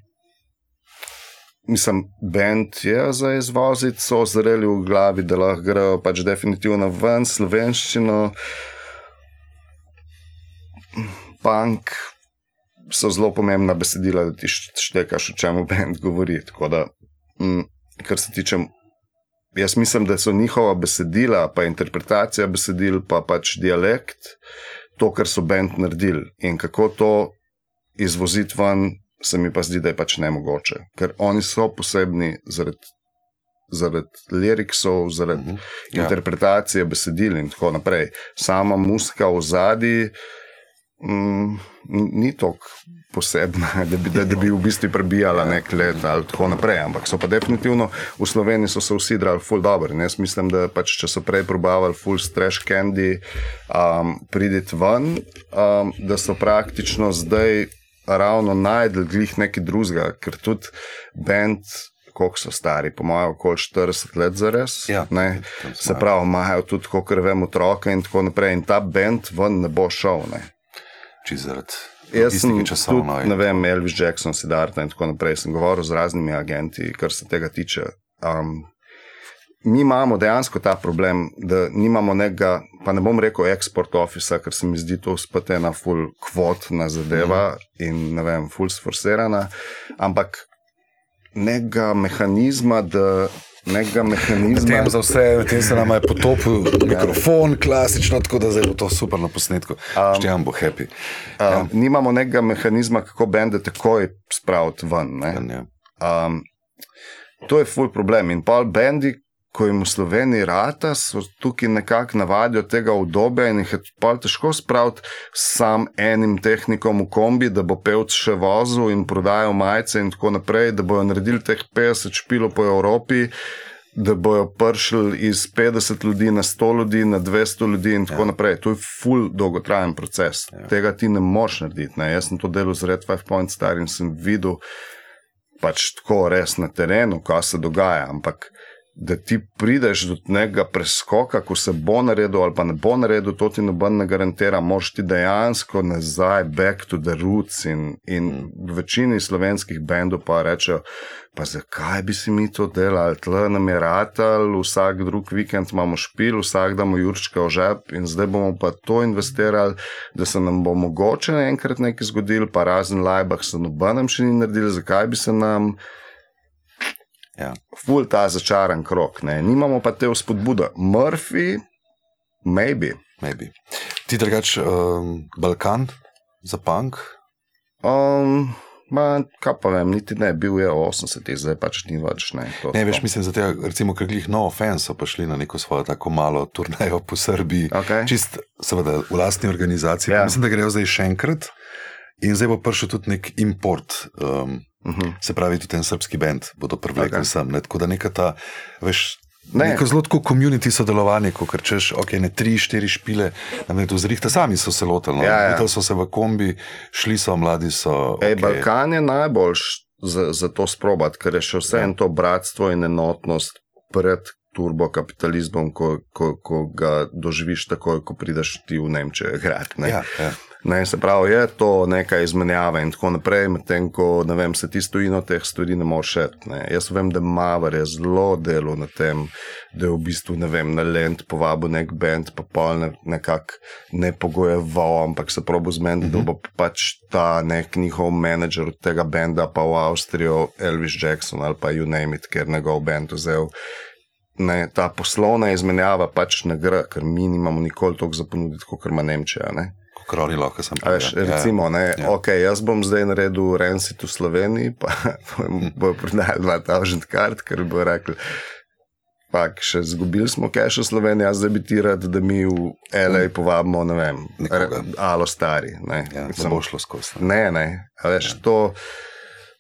mislim, bend je za izvoziti, so zreli v glavi, da lahko grejo pač definitivno ven, slovenščino, punk. So zelo pomembna besedila, da ti štekaš, o čem bend govori. Da, mm, kar se tiče Jaz mislim, da so njihova besedila, pa interpretacija besedil, pa pač dialekt, to, kar so bend naredili in kako to izvoziti ven, se mi pa zdi, da je pač ne mogoče, ker oni so posebni zaradi. Zaradi liriksov, zaradi uh Mhm. -huh. interpretacije besedil in tako naprej. Sama muska v zadnji mm, ni tako posebna, da bi, da, da bi v bistvu prebijala nek let ali tako naprej. Ampak so pa definitivno v Sloveniji so se vsi drali full dobro. Jaz mislim, da pač, če so prej probavali full strash candy, um, priditi ven, um, da so praktično zdaj ravno najdel glih nekaj drugega, ker tudi bend. Koliko so stari, po mojem, okoli 40 let za res. Ja, ne, se pravi, imajo tudi, kot vemo, otroke in tako naprej. In ta bend ven ne bo šel. Ne. Če zaradi Jaz sem tudi, ne vem, Elvis Jackson, Siddhartha in tako naprej. Sem govoril z raznimi agenti, kar se tega tiče. Um, mi imamo dejansko ta problem, da nimamo nekega, pa ne bom rekel eksport ofisa, ker se mi zdi to spet ena full kvotna zadeva mm. in ne vem, full sforsirana, ampak nekega mehanizma, da. Nekega mehanizma, Tem za vse, tem se nam je potopil mikrofon, klasično, tako da zdaj bo to super na posnetku. Um, Štejam bo happy. um, nimamo nekega mehanizma, kako bende takoj spraviti ven. Ne? Ja. Um, to je full problem. In pa bendi, ko jim v Sloveniji rata, so tukaj nekako navadijo tega obdobja in jih je pa težko spraviti sam enim tehnikom v kombi, da bo pevc še vozil in prodajal majice in tako naprej, da bojo naredili teh 50 špilo po Evropi. Da bojo pršili iz 50 ljudi na 100 ljudi, na 200 ljudi, in tako ja. naprej. To je full dolgotrajen proces. Ja. Tega ti ne moreš narediti. Ne? Jaz sem to delal z Red Five Point Star in sem videl, pač tako res na terenu, kaj se dogaja. Ampak da ti prideš do nekega preskoka, ko se bo naredil ali pa ne bo naredil, to ti noben ne garantira. Moš ti dejansko nazaj, back to the roots. In, in v večini slovenskih bendov pa rečejo, pa zakaj bi si mi to delali, tle nam je ratal, vsak drug vikend imamo špil, vsak damo jurčka v žep in zdaj bomo pa to investirali, da se nam bo mogoče enkrat nekaj zgodilo, pa razen lajbah se nobenem še ni naredil, zakaj bi se nam. Ja. Ful ta začaran krok, ne. nimamo pa te vzpodbude. Murphy, maybe. Maybe. Ti drugač um, Balkan za punk? Um, ma, kaj pa vem, niti ne, bil je 80, zdaj pač ni več. Ne, to, Ne, veš, to. mislim, za te, recimo, ker glih no offense so pa šli na neko svojo tako malo turnejo po Srbiji. Okej. Čist, seveda, v lastni organizaciji. Ja. Ja. Mislim, da grejo zdaj še enkrat. In zdaj bo prišel tudi nek import, um, Uh -huh. se pravi, tudi ten srpski bend bodo privlekli okay. sem. Ne? Tako da neka ta, veš, Ne. ne. neko zelo tako community sodelovanje, ko češ, ok, ne tri, štiri špile, da me to zrihta, sami so se lotili. No? Ja, ja. Videli so se v kombi, šli so, mladi so. Ej, okej. Balkan je najboljš za, za to sprobati, ker je še vse Ja. to bratstvo in enotnost pred turbokapitalizmom, ko, ko, ko ga doživiš takoj, ko prideš ti v Nemčijo igrati. ne. Ja, ja. Ne, se pravi, je to neka izmenjava in tako naprej, medtem ko vem, se ti stojino teh stvari ne moreš šet. Ne. Jaz vem, da Maver je zelo delo na tem, da je v bistvu ne vem, na Lend povabil nek bend, pa pol ne, nekako ne pogojeval, ampak se probo zmeniti, uh -huh. da bo pač ta nek njihov menedžer od tega benda pa v Avstrijo, Elvis Jackson ali pa You Name It, ker njegov bend vzel. Ne, ta poslovna izmenjava pač ne gre, ker mi nimamo nikoli toliko za ponuditi, kot ima Nemčija. Ne. Kot oni lahko sem A Veš, ja, recimo, ne, ja. ja. okay, jaz bom zdaj naredil Rensit v Sloveniji, pa bojo prodajali 2000 kart, ker bojo rekli. Pak, še zgubili smo cache v Sloveniji, a zdaj bi ti rad, da mi v LA povabimo, ne vem, Nekoga. re- alo stari. Ne, Ja, Mislim, bo šlo skozi. ne. ne, ne. Veš, ja. to,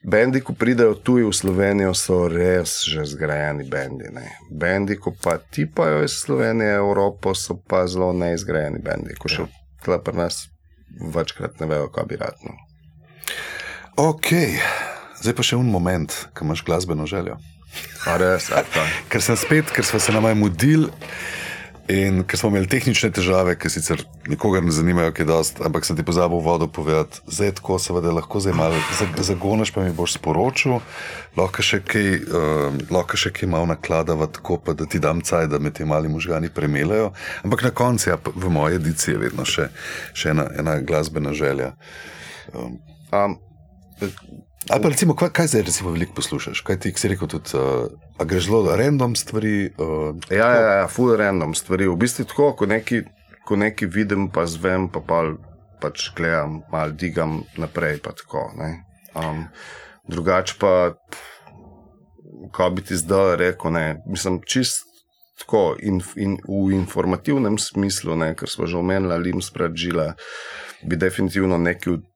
bendi, ko pridejo tuji v Slovenijo, so res že zgrajeni bendi. Ne. Bendi, ko pa tipajo iz Slovenije, Evropo, so pa zelo neizgrajeni bendi. Ko še ja. Pri nas večkrat ne vejo, kaj bi rad. No. Ok, zdaj pa še en moment, ko imaš glasbeno željo. A res, a. Ker sem spet, ker smo se nam mudili in ker smo imeli tehnične težave, ki sicer nikogar ne zanimajo, kaj dost, ampak sem ti pozabil vodo povedati. Zdaj tako seveda lahko zdaj malo zag- zagoneš, pa mi boš sporočil, lahko še kaj, uh, lahko še kaj malo nakladava tako, pa da ti dam caj, da me ti mali možgani premelajo. Ampak na koncu, ja, v moji ediciji je vedno še, še ena, ena glasbena želja. Um, Um, Ali pa recimo, kaj, kaj zdaj recimo veliko poslušaš? Kaj ti, si rekel, tudi, uh, a greš zelo random stvari? Uh, ja, ja, ja, full random stvari. V bistvu tako, ko neki, ko neki vidim, pa zvem, pa pa pač gledam, malo digam naprej. Pa tako, ne. Um, drugače pa, ko bi ti zdaj rekel, ne, mislim, čist tako in, in v informativnem smislu, ne, ker smo že omenili, Lim spražila, bi definitivno neki od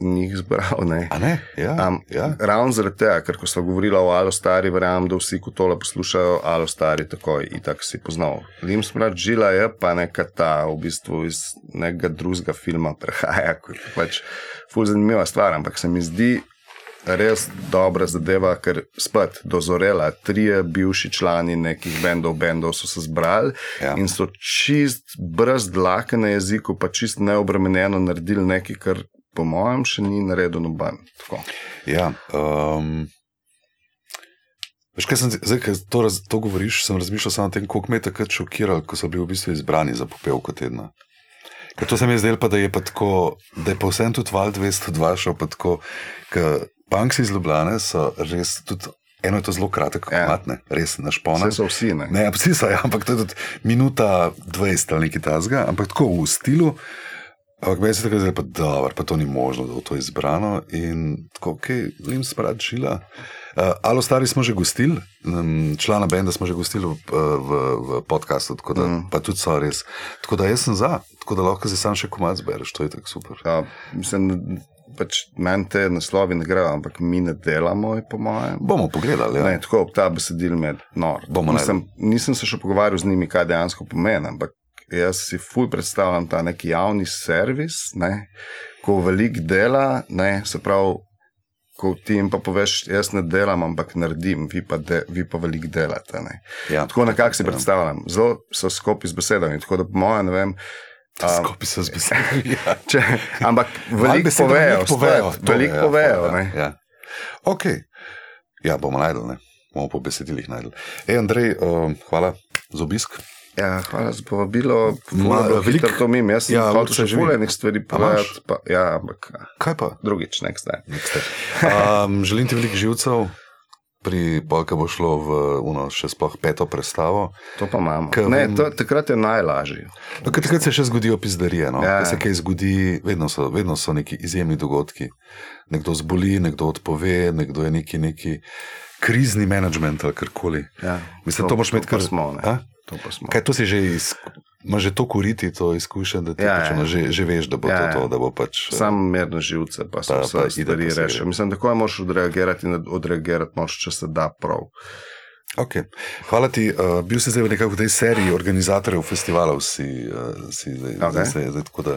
njih zbral. Ne. A ne? Ja, Um, ja. Ravno zaradi tega, ker ko smo govorili o Alo Stari, verjamem, da vsi, ko tole poslušajo, Alo Stari, takoj in tako si poznal. Lim smrad žila je pa neka ta, v bistvu iz nekega drugega filma prehaja, kot pač ful zanimiva stvar, ampak se mi zdi res dobra zadeva, ker spet dozorela, trije bivši člani nekih bendov, bendov so se zbrali Ja. in so čist brez dlake na jeziku, pa čist neobremenjeno naredili nekaj, kar po mojem še ni naredil noben. Tako. Ja, um, veš, kaj sem, zdaj, ko to, raz, to govoriš, sem razmišljal samo o tem, koliko me je takrat šokiralo, ko so bili v bistvu izbrani za popevko tedna. Ker to se mi je zdelo, pa, da je pa tako, da je pa vsem tudi Val 202 šel, pa tako, ker punks iz Ljubljane so res tudi. Eno je to zelo kratek, Ja. ja. ne, res našpone. Vse so vsi, ne? Ne, vsi so, ja, ampak to je tudi minuta 20 ali nekaj tasga, ampak tako v stilu. Ampak meni se tako zdi, pa dobro, pa to ni možno, da bo to izbrano. In tako, ok, lim sprat žila. Uh, Alo, stari smo že gostili, um, člana benda smo že gostili v, v, v podkastu, tako da mm. pa tudi so res. Tako da jaz sem za, tako da lahko si sam še komat zbereš, to je tako super. Ja, mislim, pač meni te naslovi ne grejo, ampak mi ne delamo, je po mojem. Bomo pogledali, ja. Ne, tako ob ta besedil med nor. Bomo nisem, nisem se še pogovarjal z njimi, kaj dejansko pomeni, ampak jaz si fulj predstavljam ta neki javni servis, ne, ko velik dela, ne, se pravi, ko ti jim pa poveš, jaz ne delam, ampak naredim, vi pa, de, vi pa veliko delate. Ne. ja. Tako nekako si predstavljam, zelo so skupaj z besedami, tako da po mojem, ne vem. Skupaj so zbeseli. Ja. Če, ampak veliko povejo, veliko povejo. spet, veliko povejo. ja, ne. ja. Ok, ja, bomo najdel, ne. bomo po besedilih najdel. Ej, Andrej, uh, hvala za obisk. Ja, hvala za povabilo. Veliko- to mim. Jaz sem Ja, Luca hotel še živi. fulejnih stvari povedati. Pa, ja, ampak Kaj pa? drugič, next time. Um, želim ti veliko živcev, pri polka bo šlo v uno, še sploh peto predstavo. To pa imamo. Ke Ne, to, takrat je najlažje. No, takrat se še zgodijo pizdarije. No? Ja. Ja. Se kaj zgodi, vedno so, vedno so neki izjemni dogodki. Nekdo zboli, nekdo odpove, nekdo je neki, neki krizni menedžment ali karkoli. Ja, Mislim, to moraš imeti kar- smo. Ne. A? To. Kaj to si že iz, imaš že to kuriti, to izkušen, da ti Ja, pač, ja. že, že veš, da bo Ja, ja, ja. to, to, da bo pač. eh, Sam mirno živce, pa se vse stvari gre. Mislim, tako je moš odreagirati in odreagirati moš, če se da prav. Okay. Hvala ti. Uh, bil si zdaj v nekako v tej seriji organizatorjev festivalov. Si, uh, si zdaj, Ok. okay. zdaj, zdaj, tako da,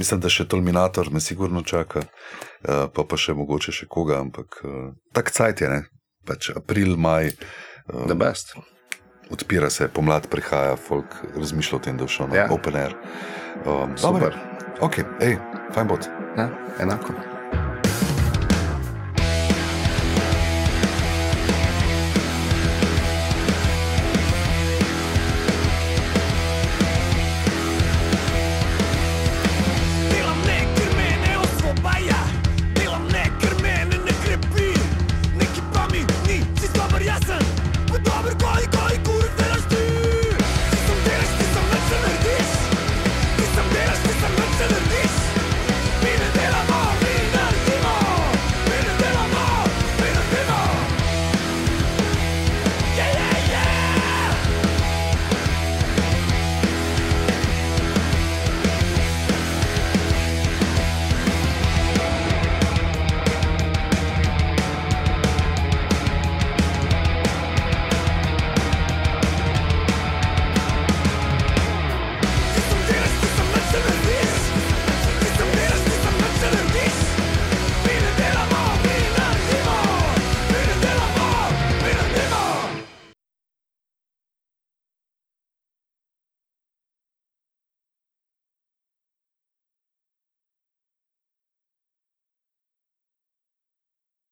mislim, da še Tolminator me sigurno čaka, uh, pa, pa še mogoče še koga, ampak uh, tak cajt je, ne? pač april, maj. Uh, The best. Odpira se, pomlad prihaja, folk razmišlja o tem, da bo šel na Ja. open air. Um, Super. Ok, hej, fajn bod. Ja, enako.